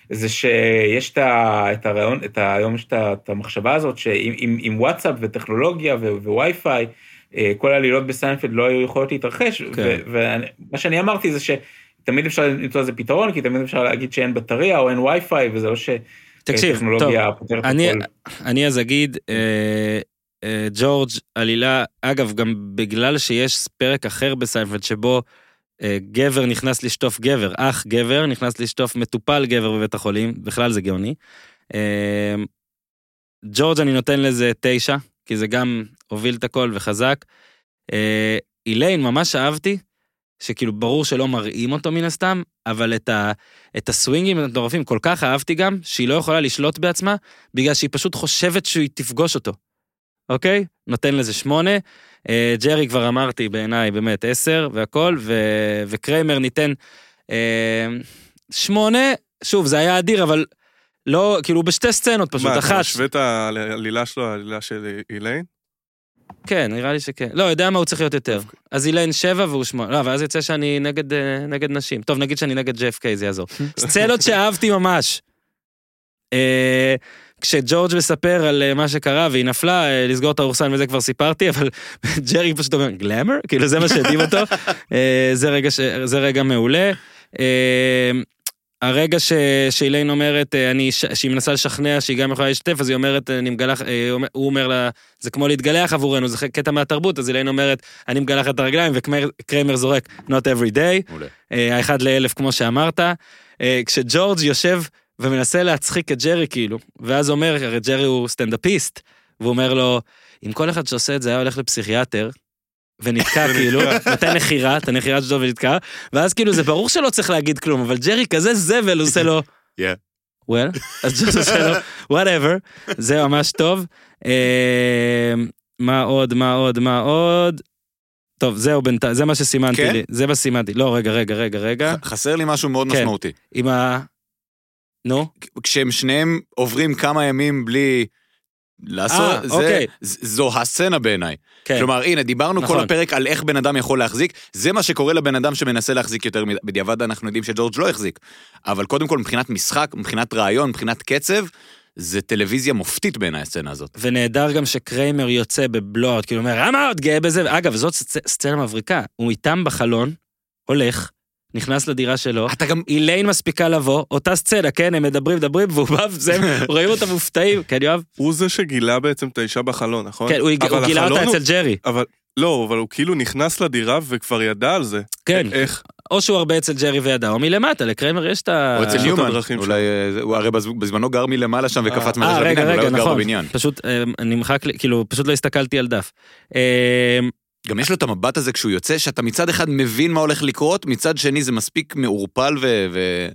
זה שיש את, ה... את הרעיון, את ה... היום יש את, ה... את המחשבה הזאת שעם עם, עם וואטסאפ וטכנולוגיה ו... ווי-פיי, אה, כל העלילות בסיינפלד לא היו יכולות להתרחש, כן. ומה שאני אמרתי זה שתמיד אפשר למצוא לזה פתרון, כי תמיד אפשר להגיד שאין בטריה או אין ווי-פיי, וזה לא שטכנולוגיה פותרת אני, הכל. אני אז אגיד, אה, אה, ג'ורג' עלילה, אגב, גם בגלל שיש פרק אחר בסיינפלד שבו גבר נכנס לשטוף גבר, אח גבר נכנס לשטוף מטופל גבר בבית החולים, בכלל זה גאוני. אה, ג'ורג' אני נותן לזה תשע, כי זה גם הוביל את הכל וחזק. אה, איליין, ממש אהבתי, שכאילו ברור שלא מראים אותו מן הסתם, אבל את, ה, את הסווינגים המטורפים כל כך אהבתי גם, שהיא לא יכולה לשלוט בעצמה, בגלל שהיא פשוט חושבת שהיא תפגוש אותו. אוקיי? נותן לזה שמונה. אה, ג'רי כבר אמרתי בעיניי באמת עשר והכל, ו, וקריימר ניתן אה, שמונה, שוב זה היה אדיר אבל לא, כאילו בשתי סצנות פשוט, מה, אתה אחת, משווה את העלילה שלו לעלילה של איליין? כן נראה לי שכן, לא יודע מה הוא צריך להיות יותר, אז אילן שבע והוא שמונה, לא אבל אז יוצא שאני נגד, אה, נגד נשים, טוב נגיד שאני נגד JFK זה יעזור, סצנות שאהבתי ממש. כשג'ורג' מספר על אה, מה שקרה והיא נפלה, אה, לסגור את האורסן וזה כבר סיפרתי, אבל ג'רי פשוט אומר, גלאמר? כאילו זה מה שהדהים אותו. אה, זה רגע, ש... זה רגע מעולה. הרגע ש... שאיליין אומרת, אני. שהיא מנסה לשכנע שהיא גם יכולה להשתתף, אז היא אומרת, אני מגלח, הוא אומר- לה, זה כמו להתגלח עבורנו, זה קטע מהתרבות, אז איליין אומרת, אני מגלח את הרגליים, וקריימר זורק, not every day, האחד לאלף כמו שאמרת. כשג'ורג' יושב ומנסה להצחיק את ג'רי כאילו, ואז אומר, הרי ג'רי הוא סטנדאפיסט, והוא אומר לו, אם כל אחד שעושה את זה היה הולך לפסיכיאטר, ונתקע כאילו, נותן נחירה, את הנחירה שלו ונתקע, ואז כאילו זה ברור שלא צריך להגיד כלום, אבל ג'רי כזה זבל, עושה לו, Yeah. well, אז ג'ורג' עושה לו, whatever, זה ממש טוב. אה, מה עוד, מה עוד, מה עוד? טוב, זהו בינתיים, זה מה שסימנתי כן? לי, זה מה שסימנתי, לא, רגע, רגע, רגע, רגע, חסר לי משהו מאוד כן. משמעותי. עם ה... נו, כשהם שניהם עוברים כמה ימים בלי לעשות, אה, זה- אוקיי. זו הסצנה בעיניי. כן. כלומר, הנה, דיברנו כל נכון. הפרק על איך בן אדם יכול להחזיק, זה מה שקורה לבן אדם שמנסה להחזיק יותר מדי. בדיעבד אנחנו יודעים שג'ורג' לא החזיק. אבל קודם כל, מבחינת משחק, מבחינת רעיון, מבחינת קצב, זה טלוויזיה מופתית בעיניי הסצנה הזאת. ונהדר גם שקריימר יוצא בבלוט, כאילו אומר, למה עוד גאה בזה? אגב, זאת סצ- סצנה מבריקה, הוא איתם בחלון, הולך, נכנס לדירה שלו, אתה גם... איליין מספיקה לבוא, אותה סצנה, כן, הם מדברים, מדברים, והוא בא וזה, רואים אותם מופתעים, כן, יואב? הוא זה שגילה בעצם את האישה בחלון, נכון? כן, הוא הוא גילה אותה הוא- אצל ג'רי, אבל, לא, אבל הוא כאילו נכנס לדירה וכבר ידע על זה. כן, איך? או שהוא הרבה אצל ג'רי וידע, או מלמטה, לקריימר יש את ה... או אצל ניומן, אולי, אה, זה- הוא הרי בז- בזמנו גר מלמעלה שם וקפץ אה, מעל רגע, הבניין, אולי רגע, עוד גר נכון, בבניין. פשוט אה, נמחק לי, כאילו, פשוט לא הסתכלתי על דף. גם יש לו את המבט הזה כשהוא יוצא, שאתה מצד אחד מבין מה הולך לקרות, מצד שני זה מספיק מעורפל ו... ו...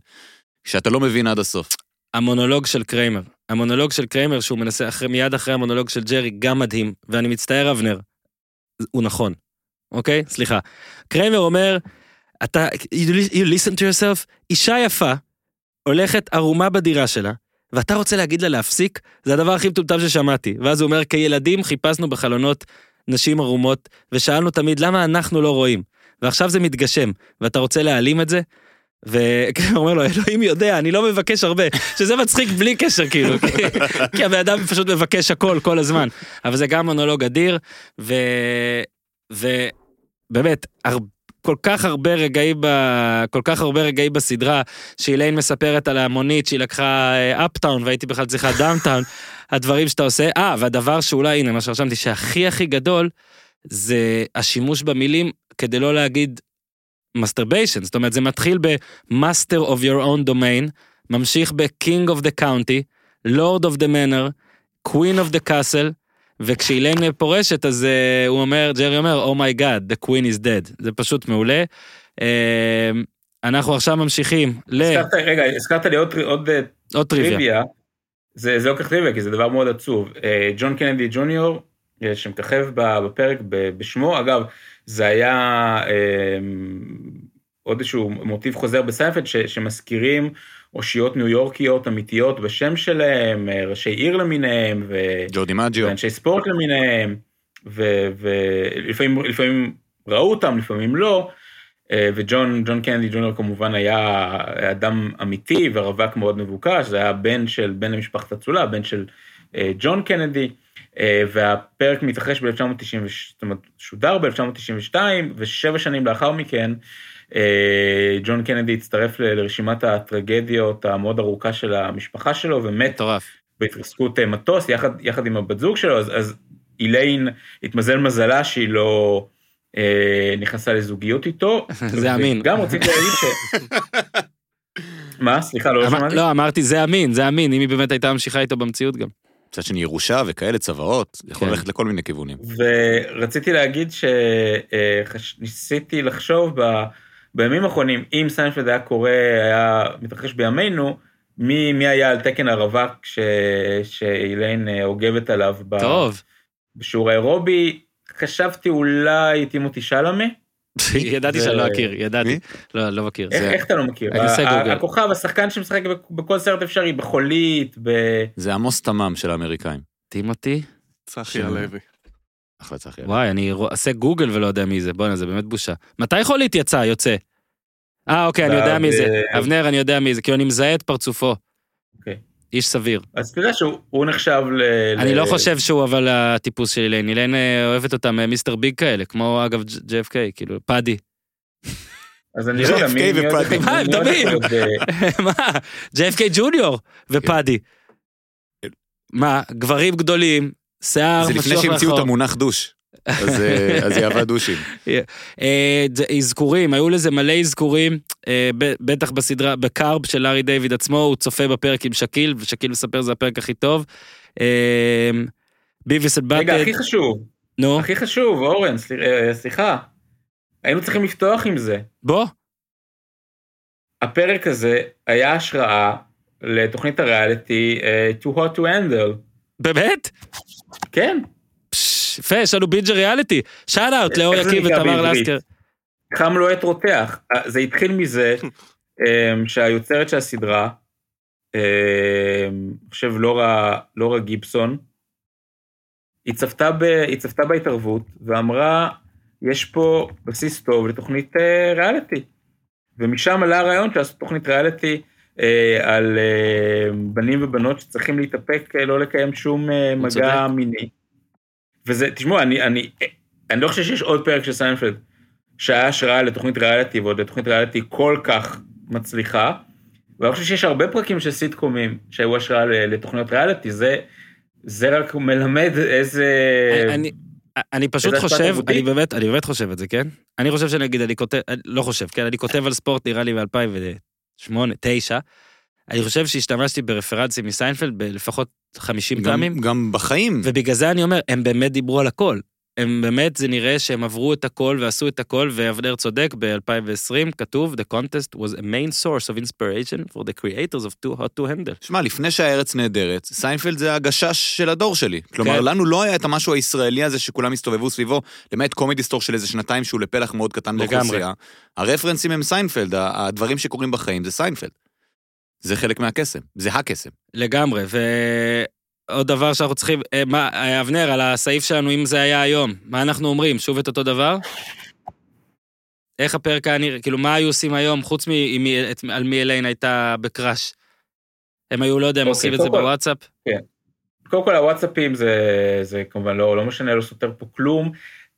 שאתה לא מבין עד הסוף. המונולוג של קרמר. המונולוג של קרמר שהוא מנסה אחרי, מיד אחרי המונולוג של ג'רי גם מדהים, ואני מצטער אבנר, הוא נכון, אוקיי? סליחה. קרמר אומר, אתה, you listen to yourself, אישה יפה, הולכת ערומה בדירה שלה, ואתה רוצה להגיד לה להפסיק? זה הדבר הכי מטומטם ששמעתי. ואז הוא אומר, כילדים חיפשנו בחלונות נשים ערומות, ושאלנו תמיד למה אנחנו לא רואים. ועכשיו זה מתגשם, ואתה רוצה להעלים את זה? וקריימר אומר לו, אלוהים יודע, אני לא מבקש הרבה, שזה מצחיק בלי קשר כאילו, כי, הבן אדם פשוט מבקש הכל כל הזמן. אבל זה גם מונולוג אדיר, ו... ובאמת, הר... כל כך הרבה רגעים ב... כל כך הרבה רגעים בסדרה, שאיליין מספרת על המונית שהיא לקחה uptown והייתי בכלל צריכה downtown, הדברים שאתה עושה, אה, והדבר שאולי, הנה מה שרשמתי, שהכי הכי גדול, זה השימוש במילים כדי לא להגיד masturbation, זאת אומרת זה מתחיל ב-master of your own domain, ממשיך ב-king of the county, lord of the manor, queen of the castle, וכשאילן פורשת אז uh, הוא אומר, ג'רי אומר, Oh my god, the queen is dead, זה פשוט מעולה. Uh, אנחנו עכשיו ממשיכים ל... הזכרת, רגע, הזכרת לי עוד, עוד אה, עוד טריוויה. זה, זה לא כל כך טריוויה, כי זה דבר מאוד עצוב. אה, ג'ון קנדי ג'וניור, אה, שמככב בפרק בשמו, אגב, זה היה אה, עוד איזשהו מוטיב חוזר בסיינפלד, ש- שמזכירים אושיות ניו יורקיות אמיתיות בשם שלהם, אה, ראשי עיר למיניהם, ו... ג'ורדי מאג'יו. ואנשי ספורט למיניהם, ולפעמים לפעמים ראו אותם, לפעמים לא, וג'ון ג'ון קנדי ג'וניור כמובן היה אדם אמיתי ורווק מאוד מבוקש, זה היה בן של, בן למשפחת אצולה, בן של אה, ג'ון קנדי, אה, והפרק מתרחש ב-1992, זאת אומרת, שודר ב-1992, ושבע שנים לאחר מכן, אה, ג'ון קנדי הצטרף לרשימת הטרגדיות המאוד ארוכה של המשפחה שלו, ומת מטורף. בהתרסקות אה, מטוס יחד, יחד עם הבת זוג שלו, אז, אז איליין התמזל מזלה שהיא לא אה, נכנסה לזוגיות איתו. זה אמין. גם רציתי להגיד ש... מה? סליחה, לא אמר- שמעתי? לא, אמרתי זה אמין, זה אמין, אם היא באמת הייתה ממשיכה איתו במציאות גם. מצד שני ירושה וכאלה צוואות, יכול כן. ללכת לכל מיני כיוונים. ורציתי להגיד שניסיתי לחשוב ב, בימים האחרונים, אם סיינפלד היה קורה, היה מתרחש בימינו, מי, מי היה על תקן הרווק ש, שאיליין אה, אוגבת עליו טוב, בשיעור האירובי, חשבתי אולי טימותי שלמה. ידעתי שאני לא אכיר, ידעתי. לא, לא מכיר. איך, זה- איך אתה לא מכיר? הכוכב, השחקן שמשחק בכ- בכל סרט אפשרי, בחולית, ב... זה עמוס תמם של האמריקאים. טימותי? צחי. הלוי. אחלה צחי. וואי, אני אעשה גוגל ולא יודע מי זה, בואנה, זה באמת בושה. מתי חולית יצא, יוצא? אה, אוקיי, אני יודע מי זה. אבנר, אני יודע מי זה, כי אני מזהה את פרצופו. איש סביר. אז תראה שהוא הוא נחשב ל... אני ל- לא חושב שהוא אבל הטיפוס של אילן, אילן אוהבת אותם אה, מיסטר ביג כאלה, כמו אגב JFK, כאילו, פאדי. אז אני לא יודע, JFK מי... עוד ופאדי. מה, הם דומים. אה, מה? JFK ג'וניור ופאדי. מה, גברים גדולים, שיער זה לפני משוח שהמציאו את. המונח דוש. אז אה, אז היא אהבה דושים. אה, זה- אזכורים, היו לזה מלא אזכורים, אה, ב- בטח בסדרה, בקארב של לארי דיוויד עצמו, הוא צופה בפרק עם שקיל, ושקיל מספר זה הפרק הכי טוב. אה, ביביס רגע, באטד, הכי חשוב, נו, הכי חשוב, אורן, סל- אה, סליחה. היינו צריכים לפתוח עם זה. בוא, הפרק הזה היה השראה לתוכנית הריאליטי אה, Too Hot to Handle. באמת? כן, יפה, יש לנו בינג'ר ריאליטי. שאט אאוט לאור נקרא ותמר? לסקר. חם לוהט רותח. אה, זה התחיל מזה אה, שהיוצרת של הסדרה, אה, אני חושב לורה, לורה גיבסון, היא צפתה, ב, היא צפתה בהתערבות ואמרה, יש פה בסיס טוב לתוכנית אה, ריאליטי. ומשם עלה הרעיון של לעשות תוכנית ריאליטי אה, על אה, בנים ובנות שצריכים להתאפק, אה, לא לקיים שום אה, מגע צודק. מיני. וזה, תשמעו, אני, אני, אני לא חושב שיש עוד פרק של סיינפלד שהיה השראה לתוכנית ריאליטי ועוד לתוכנית ריאליטי כל כך מצליחה. ואני חושב שיש הרבה פרקים של סיטקומים שהיו השראה לתוכניות ריאליטי, זה, זה רק מלמד איזה... אני- אני פשוט חושב? אני באמת, אני באמת חושב את זה, כן? אני חושב שנגיד, אני כותב, לא חושב, כן? אני כותב על ספורט נראה לי ב-2008, 2009. אני חושב שהשתמשתי ברפרנסים מסיינפלד בלפחות 50 גם- פעמים, גם בחיים. ובגלל זה אני אומר, הם באמת דיברו על הכל. הם באמת, זה נראה שהם עברו את הכל ועשו את הכל, ואבנר צודק, ב-2020 כתוב, The contest was a main source of inspiration for the creators of Too Hot to Handle. שמע, לפני שהארץ נהדרת, סיינפלד זה הגשש של הדור שלי. כלומר, כן. לנו לא היה את המשהו הישראלי הזה שכולם הסתובבו סביבו, למעט קומדי סטור של איזה שנתיים שהוא לפלח מאוד קטן. באוכלוסייה. הרפרנסים הם סיינפלד, הדברים שקורים בחיים זה סיינפלד. זה חלק מהקסם, זה הקסם. לגמרי, ועוד דבר שאנחנו צריכים, אה, מה, אה, אבנר, על הסעיף שלנו, אם זה היה היום, מה אנחנו אומרים? שוב את אותו דבר? איך הפרק היה נראה, כאילו, מה היו עושים היום, חוץ את- על מי אליין הייתה בקראש? הם היו, לא יודע, הם אוקיי, עושים את זה בוואטסאפ? קודם כל הוואטסאפים זה, זה כמובן לא, לא משנה, לא סותר פה כלום.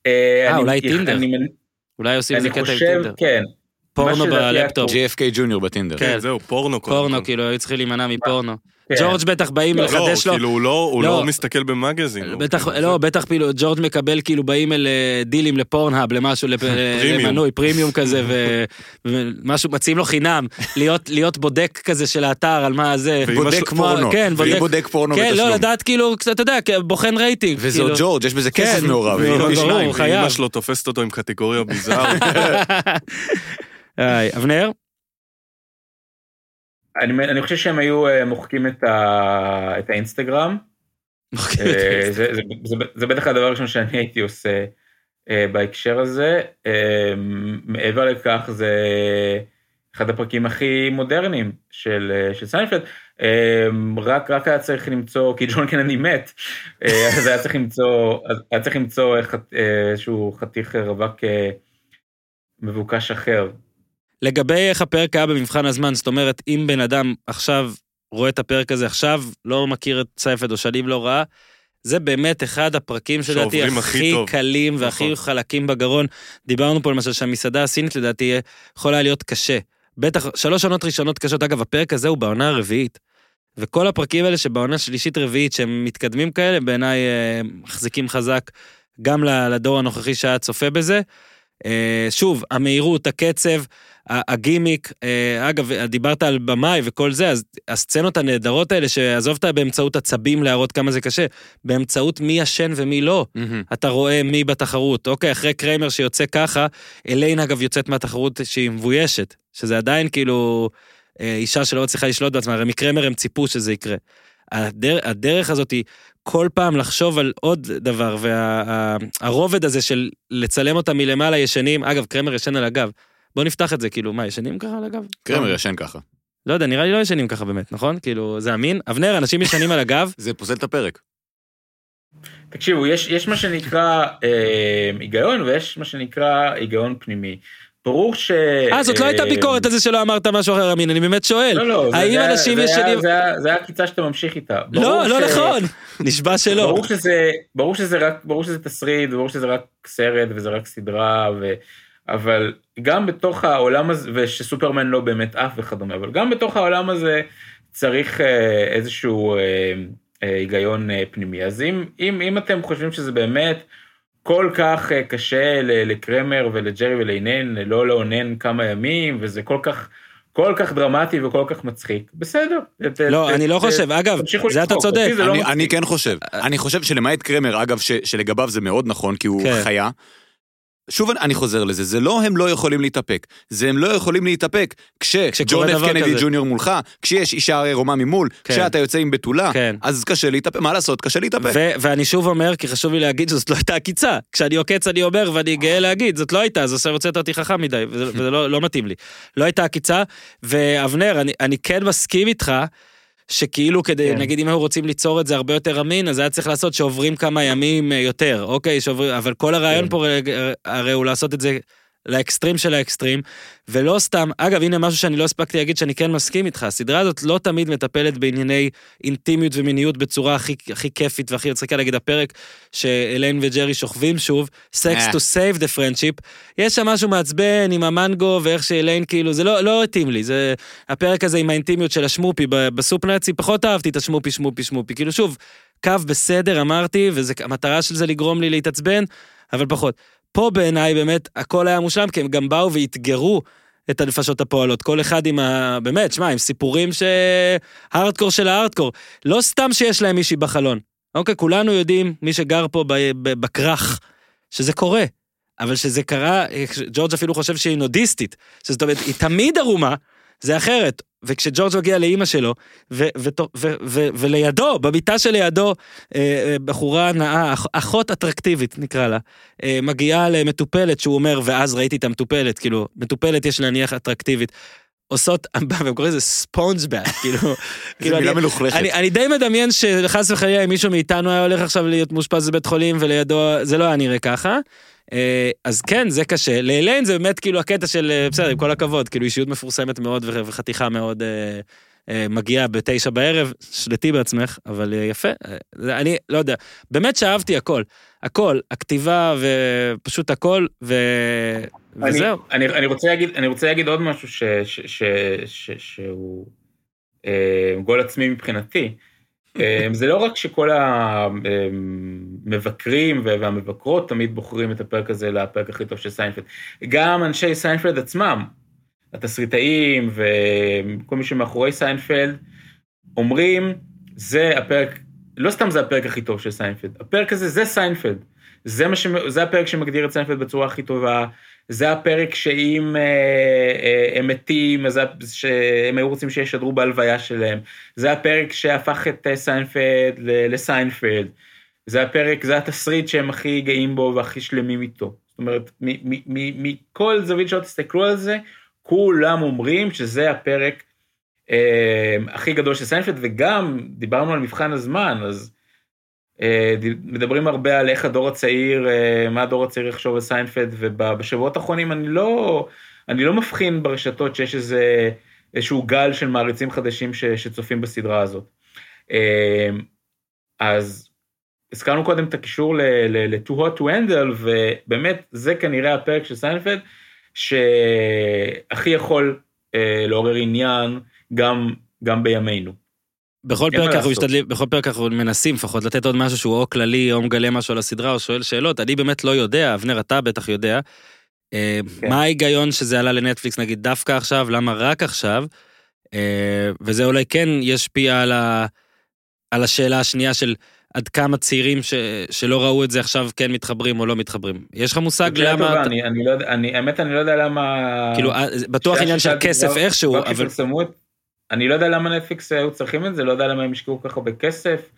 אה, אני- אולי טינדר. אני, אולי עושים איזה אני קטע עם חושב, טינדר. כן. פורנו בלפטופ. JFK ג'וניור בטינדר. כן. כן, זהו, פורנו פורנו. כאילו, היו צריכים להימנע מפורנו. כן. ג'ורג' בטח באים לא, לחדש לו. כאילו, הוא לא- לא. לא מסתכל במגזין. זה- לא, בטח כאילו, ג'ורג' מקבל כאילו באימייל אה, דילים לפורנהאב, למשהו, פרימיום. למנוי, פרימיום כזה, ומשהו, מציעים לו חינם, להיות בודק כזה של האתר על מה זה, ואמא בודק פורנו. כן, והיא בודק- בודק פורנו כן, בתשלום. לא, לדעת כאילו, אתה יודע, בוחן רייטינג. וזה עוד כאילו. ג'ורג', יש בזה כסף כן, מעורב. ברור, חייב. ואמא שלו תופסת אותו עם קטגוריה ביזארית. היי, אבנר? אני, אני חושב שהם היו אה, מוחקים את, ה, את האינסטגרם. אה, זה, זה, זה, זה בטח הדבר הראשון שאני הייתי עושה אה, בהקשר הזה. אה, מעבר לכך זה אחד הפרקים הכי מודרניים של, אה, של סיינפלד. אה, רק, רק היה צריך למצוא, כי ג'ון קנדי מת, אה, אז היה צריך למצוא, היה צריך למצוא אה, איזשהו חתיך רווק מבוקש אחר. לגבי איך הפרק היה במבחן הזמן, זאת אומרת, אם בן אדם עכשיו רואה את הפרק הזה עכשיו, לא מכיר את סייפד או שנים לא ראה, זה באמת אחד הפרקים שלדעתי הכי הכי טוב. קלים נכון. והכי חלקים בגרון. דיברנו פה למשל שהמסעדה הסינית לדעתי יכולה להיות קשה. בטח, שלוש עונות ראשונות קשות. אגב, הפרק הזה הוא בעונה הרביעית. וכל הפרקים האלה שבעונה שלישית רביעית שהם מתקדמים כאלה, בעיניי אה, מחזיקים חזק גם לדור הנוכחי שהיה צופה בזה. אה, שוב, המהירות, הקצב, הגימיק, אה, אגב, דיברת על במאי וכל זה, אז הסצנות הנהדרות האלה, שעזוב אותה באמצעות עצבים להראות כמה זה קשה, באמצעות מי ישן ומי לא. מהמם. אתה רואה מי בתחרות. אוקיי, אחרי קריימר שיוצא ככה, אליין אגב יוצאת מהתחרות שהיא מבוישת, שזה עדיין כאילו אה, אישה שלא מצליחה לשלוט בעצמה, הרי מקריימר הם ציפו שזה יקרה. הדר, הדרך הזאת היא כל פעם לחשוב על עוד דבר, והרובד הזה של לצלם אותם מלמעלה ישנים, אגב, קרמר ישן על הגב. בוא נפתח את זה, כאילו, מה, ישנים ככה על הגב? קרמר ישן ככה. לא יודע, נראה לי לא ישנים ככה באמת, נכון? כאילו, זה אמין? אבנר, אנשים ישנים על הגב? זה פוסל את הפרק. תקשיבו, יש, יש מה שנקרא אה, היגיון ויש מה שנקרא היגיון פנימי. ברור ש... אה, זאת לא הייתה ביקורת על זה שלא אמרת משהו אחר, אמין, אני באמת שואל. לא, לא, זה- האם זה היה- אנשים זה ישנים... זה היה- זה היה עקיצה שאתה ממשיך איתה. לא, לא ש- נכון. נשבע שלא. ברור שזה, ברור שזה רק, ברור שזה תסריט, ברור שזה רק סרט וזה רק סדרה, ו... אבל גם בתוך העולם הזה, ושסופרמן לא באמת עף וכדומה, אבל גם בתוך העולם הזה צריך אה, איזשהו אה, אה, היגיון פנימי. אז אם, אם, אם אתם חושבים שזה באמת כל כך קשה לקרמר ולג'רי ולעינן לא לאונן כמה ימים, וזה כל כך... כל כך דרמטי וכל כך מצחיק, בסדר. לא, אני לא חושב. אגב, זה אתה צודק. לא אני, כן חושב. אני חושב שלמעט קרמר, אגב, שלגביו זה מאוד נכון, כי הוא כן. חיה. שוב אני חוזר לזה, זה לא הם לא יכולים להתאפק, זה הם לא יכולים להתאפק כשג'ון אף קנדי כזה. ג'וניור מולך, כשיש אישה עירומה ממול, כן. כשאתה יוצא עם בתולה, כן. אז קשה להתאפק, מה לעשות, קשה להתאפק. ו- ואני שוב אומר, כי חשוב לי להגיד שזאת לא הייתה עקיצה. כשאני עוקץ אני אומר, ואני גאה להגיד, זאת לא הייתה, אז עכשיו הוצאת אותי חכם מדי, וזה, וזה לא, לא מתאים לי. לא הייתה עקיצה, ואבנר, אני, אני כן מסכים איתך, שכאילו כדי, כן. נגיד אם היו רוצים ליצור את זה הרבה יותר אמין, אז היה צריך לעשות שעוברים כמה ימים אה, יותר, אוקיי, שעוברים, אבל כל הרעיון כן. פה אה, הרי הוא לעשות את זה לאקסטרים של האקסטרים, ולא סתם, אגב, הנה משהו שאני לא הספקתי להגיד שאני כן מסכים איתך, הסדרה הזאת לא תמיד מטפלת בענייני אינטימיות ומיניות בצורה הכי, הכי כיפית והכי מצחיקה, נגיד הפרק שאליין וג'רי שוכבים שוב, Sex אה. to save the friendship, יש שם משהו מעצבן עם המנגו ואיך שאליין כאילו, זה לא, לא התאים לי, זה הפרק הזה עם האינטימיות של השמופי, בסופ נאצי פחות אהבתי את השמופי שמופי שמופי, כאילו שוב, קו בסדר אמרתי, והמטרה של זה לגרום לי להתעצבן, אבל פחות. פה בעיניי באמת הכל היה מושלם, כי הם גם באו ואתגרו את הנפשות הפועלות, כל אחד עם ה... באמת, שמע, עם סיפורים ש... הארדקור של הארדקור. לא סתם שיש להם מישהי בחלון. אוקיי, כולנו יודעים, מי שגר פה. בכרך, שזה קורה. אבל שזה קרה, ג'ורג' אפילו חושב שהיא נודיסטית. שזאת אומרת, היא תמיד ערומה, זה אחרת. וכשג'ורג' מגיע לאימא שלו, ו- ו- ו- ולידו, במיטה שלידו, אה, אה, בחורה נאה, אח- אחות אטרקטיבית נקרא לה, אה, מגיעה למטופלת שהוא אומר, ואז ראיתי את המטופלת, כאילו, מטופלת יש להניח אטרקטיבית. עושות, והם קוראים לזה ספונג'בק, כאילו, זו כאילו מילה אני, מלוכלכת. אני, אני די מדמיין שחס וחלילה אם מישהו מאיתנו היה הולך עכשיו להיות מאושפז בבית חולים ולידו, זה לא היה נראה ככה. אה, אז כן, זה קשה. לאליין זה באמת כאילו הקטע של, אה, בסדר, עם כל הכבוד, כאילו אישיות מפורסמת מאוד וחתיכה מאוד אה, מגיעה בתשע בערב, שלטי בעצמך, אבל אה, יפה. אה, אני לא יודע, באמת שאהבתי הכל. הכל, הכתיבה ופשוט הכל, ו... אני, וזהו. אני, אני, רוצה להגיד, אני רוצה להגיד עוד משהו ש, ש, ש, ש, שהוא אה, גול עצמי מבחינתי. אה, זה לא רק שכל המבקרים והמבקרות תמיד בוחרים את הפרק הזה לפרק הכי טוב של סיינפלד, גם אנשי סיינפלד עצמם, התסריטאים וכל מי שמאחורי סיינפלד, אומרים, זה הפרק, לא סתם זה הפרק הכי טוב של סיינפלד, הפרק הזה זה סיינפלד. זה, ש... זה הפרק שמגדיר את סיינפלד בצורה הכי טובה, זה הפרק שאם אה, אה, הם מתים, אז זה- שהם היו רוצים שישדרו בהלוויה שלהם, זה הפרק שהפך את אה, סיינפלד לסיינפלד, זה הפרק, זה התסריט שהם הכי גאים בו והכי שלמים איתו. זאת אומרת, מכל זווית שלא תסתכלו על זה, כולם אומרים שזה הפרק אה, הכי גדול של סיינפלד, וגם דיברנו על מבחן הזמן, אז אה, מדברים הרבה על איך הדור הצעיר, אה, מה הדור הצעיר יחשוב על סיינפלד, ובשבועות האחרונים אני לא, אני לא מבחין ברשתות שיש איזה, איזשהו גל של מעריצים חדשים ש, שצופים בסדרה הזאת. אה, אז הזכרנו קודם את הקישור ל-Too Hot to Handle, ובאמת זה כנראה הפרק של סיינפלד, שהכי יכול אה, לעורר עניין גם, גם בימינו. בכל פרק אנחנו. משתדלים, בכל פרק אנחנו מנסים לפחות לתת עוד משהו שהוא או כללי או מגלה משהו על הסדרה או שואל שאלות, אני באמת לא יודע, אבנר אתה בטח יודע. אה, כן. מה ההיגיון שזה עלה לנטפליקס נגיד דווקא עכשיו, למה רק עכשיו? אה, וזה אולי כן ישפיע על, ה, על השאלה השנייה של עד כמה צעירים ש, שלא ראו את זה עכשיו כן מתחברים או לא מתחברים. יש לך מושג למה, טובה, אתה- אני, אני לא יודע, אני, האמת אני לא יודע למה... כאילו אה, בטוח עניין של כסף כבר- איכשהו, כבר אבל. אני לא יודע למה נטפליקס היו צריכים את זה, לא יודע למה הם השקיעו כל כך הרבה כסף,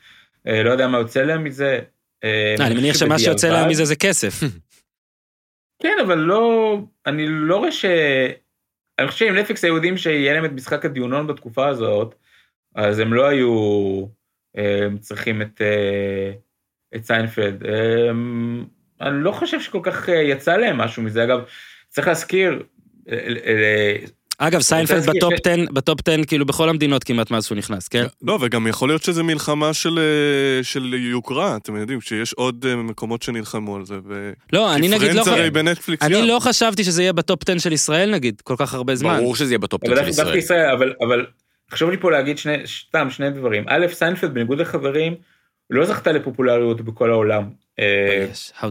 אה, לא יודע מה יוצא להם מזה. אה, אני מניח שמה שיוצא להם מזה זה כסף. כן, אבל לא... אני לא רואה ש... אני חושב שאם נטפליקס היו יודעים שיהיה להם את משחקי הדיונון בתקופה הזאת, אז הם לא היו צריכים את, אה, את סיינפלד. אני לא חושב שכל כך אה, יצא להם משהו מזה. אגב, צריך להזכיר, אה, אגב, סיינפלד בטופ ש- 10, בטופ 10, כאילו בכל המדינות כמעט מאז שהוא נכנס, כן? לא, וגם יכול להיות שזה מלחמה של, של יוקרה, אתם יודעים, שיש עוד מקומות שנלחמו על זה, ו... לא, אני נגיד לא... הרי בנטפליקס אני גם. לא חשבתי שזה יהיה בטופ 10 של ישראל נגיד, כל כך הרבה זמן. ברור שזה יהיה בטופ אבל 10 של. ישראל, אבל, אבל חשוב לי פה להגיד שני, סתם שני דברים. א', סיינפלד בניגוד לחברים, לא זכתה לפופולריות בכל העולם. אה.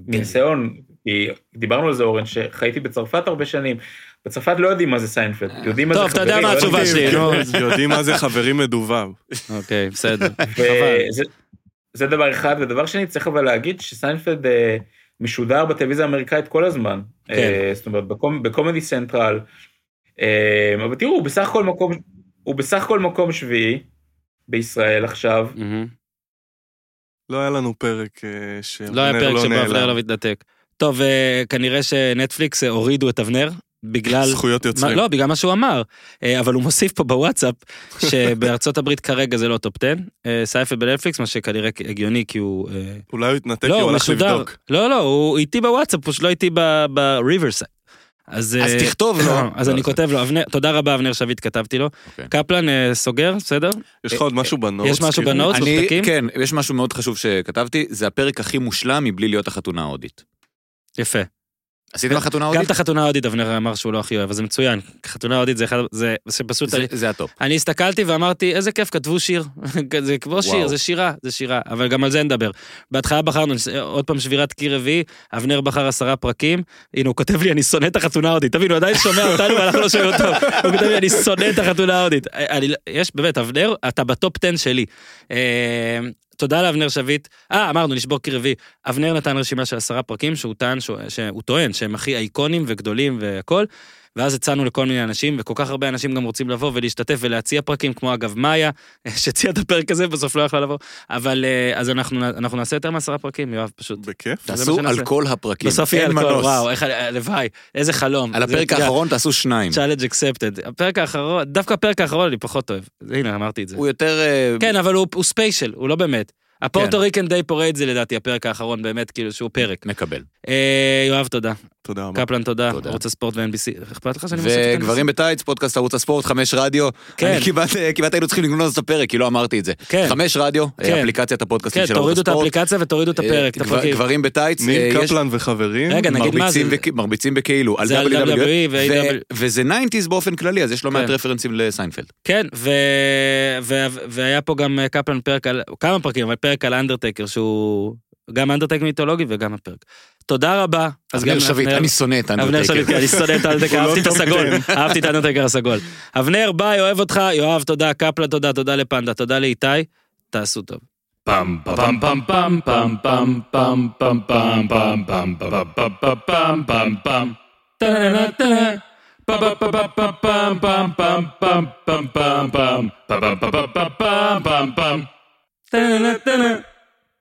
מניסיון, כי דיברנו על זה אורן, שחייתי בצרפת הרבה שנים. בצרפת לא יודעים מה זה סיינפלד, יודעים מה זה טוב, אתה יודע חברים, מה התשובה שלי, יודעים- נו. יודעים מה זה חברים מדובב. אוקיי, בסדר. זה דבר אחד, ודבר שני, צריך אבל להגיד שסיינפלד אה, משודר בטלוויזיה האמריקאית כל הזמן. כן. אה, זאת אומרת, בקומ- בקומדי סנטרל. אה, אבל תראו, בסך הכל מקום, הוא בסך הכל מקום שביעי בישראל עכשיו. לא היה לנו פרק אה, לא היה שאבנר פרק לא שבו אבנר לא נעלם. מתנתק. טוב, אה, כנראה שנטפליקס הורידו את אבנר, בגלל... זכויות מה- יוצרים. לא, בגלל מה שהוא אמר, אה, אבל הוא מוסיף פה בוואטסאפ, שבארצות הברית כרגע זה לא טופ 10, אה, סיינפלד בנטפליקס, מה שכנראה הגיוני כי הוא... אולי הוא התנתק כי לא, הוא הוא הלך משודר. לבדוק. לא, לא, הוא איתי בוואטסאפ, פשוט לא איתי בריברסייד. אז אז אה, תכתוב לו. אז אני כותב לו, אבנר, תודה רבה אבנר שביט, כתבתי לו. אוקיי. קפלן אה, סוגר, בסדר? יש לך עוד משהו בנוטס? יש משהו כאילו? בנוטס? בפתקים? כן, יש משהו מאוד חשוב שכתבתי, זה הפרק הכי מושלם מבלי להיות החתונה ההודית. יפה. עשיתם חתונה גם הודית? את החתונה ההודית אבנר אמר שהוא לא הכי אוהב, אז זה מצוין. חתונה הודית זה אחד, זה שפשוט, זה- אני- זה הטופ. אני הסתכלתי ואמרתי, איזה כיף, כתבו שיר. זה כמו שיר. זה שירה, זה שירה, אבל גם על זה נדבר. בהתחלה בחרנו, עוד פעם שבירת קיר רביעי, אבנר בחר עשרה פרקים, הנה הוא כותב לי, אני שונא את החתונה ההודית. תבין, הוא עדיין שומע אותנו ואנחנו לא שומעים אותו. הוא כותב לי, אני שונא את החתונה ההודית. אני לא- יש, באמת, אבנר, אתה בטופ 10 שלי. תודה לאבנר שביט. אה, אמרנו, נשבור קיר רביעי. אבנר נתן רשימה של עשרה פרקים שהוא טען, שהוא, שהוא טוען שהם הכי אייקונים וגדולים והכל. ואז הצענו לכל מיני אנשים, וכל כך הרבה אנשים גם רוצים לבוא ולהשתתף ולהציע פרקים, כמו אגב מאיה, שהציע את הפרק הזה, בסוף לא יכלה לבוא. אבל אה, אז אנחנו, אנחנו נעשה יותר מעשרה פרקים, יואב, פשוט. בכיף. תעשו. על כל הפרקים, בסוף יהיה על כל, מנוס. וואו, איך, הלוואי, איזה חלום. על הפרק האחרון תעשו שניים. challenge accepted. הפרק האחרון, דווקא הפרק האחרון אני פחות אוהב. הנה, אמרתי את זה. הוא יותר... אה, כן, אבל הוא, הוא special, הוא לא באמת. הפורטו כן. Puerto Rican Day Parade זה לדעתי הפרק האחרון באמת, כאילו שהוא פרק. מקבל. אה, יואב, תודה. תודה רבה. קפלן, תודה. תודה. ערוץ הספורט ו-NBC. אכפת לך שאני מוסיף את NBC? וגברים בטייץ, פודקאסט ערוץ הספורט, חמש רדיו. כן. אני כמעט כמעט היינו צריכים לגנוז את הפרק, כי לא אמרתי את זה. כן. חמש רדיו, כן. אפליקציית הפודקאסטים כן, של ערוץ תורידו את הספורט. האפליקציה ותורידו את הפרק, את אה, הפרקים. גברים בטייץ, אה, ניר יש קפלן וחברים. רגע, נגיד מה זה. מרביצים בכאילו, על זה על WWE, ו- ו- וזה 90's באופן כללי, אז יש לא מעט כן. רפרנסים לסיינפלד. כן, ו... ו... והיה פה גם אה, קפלן פרק על, כמה פרקים, אבל פרק על אנדרטקר שהוא גם אנדרטק מיתולוגי וגם הפרק. תודה רבה. אז גם שביט, אני שונא את אבנר שביט, כן. אני שונא את לא אהבתי את הסגול, 10. אהבתי את האנדרטקר הסגול. אבנר, ביי, אוהב אותך, יואב, תודה, קפלן, תודה, תודה לפנדה, תודה לאיתי, תעשו טוב. Pam pam pam pam pam pam pam pam pam pam pam pam pam pam pam pam pam pam Da-na-na-na-na.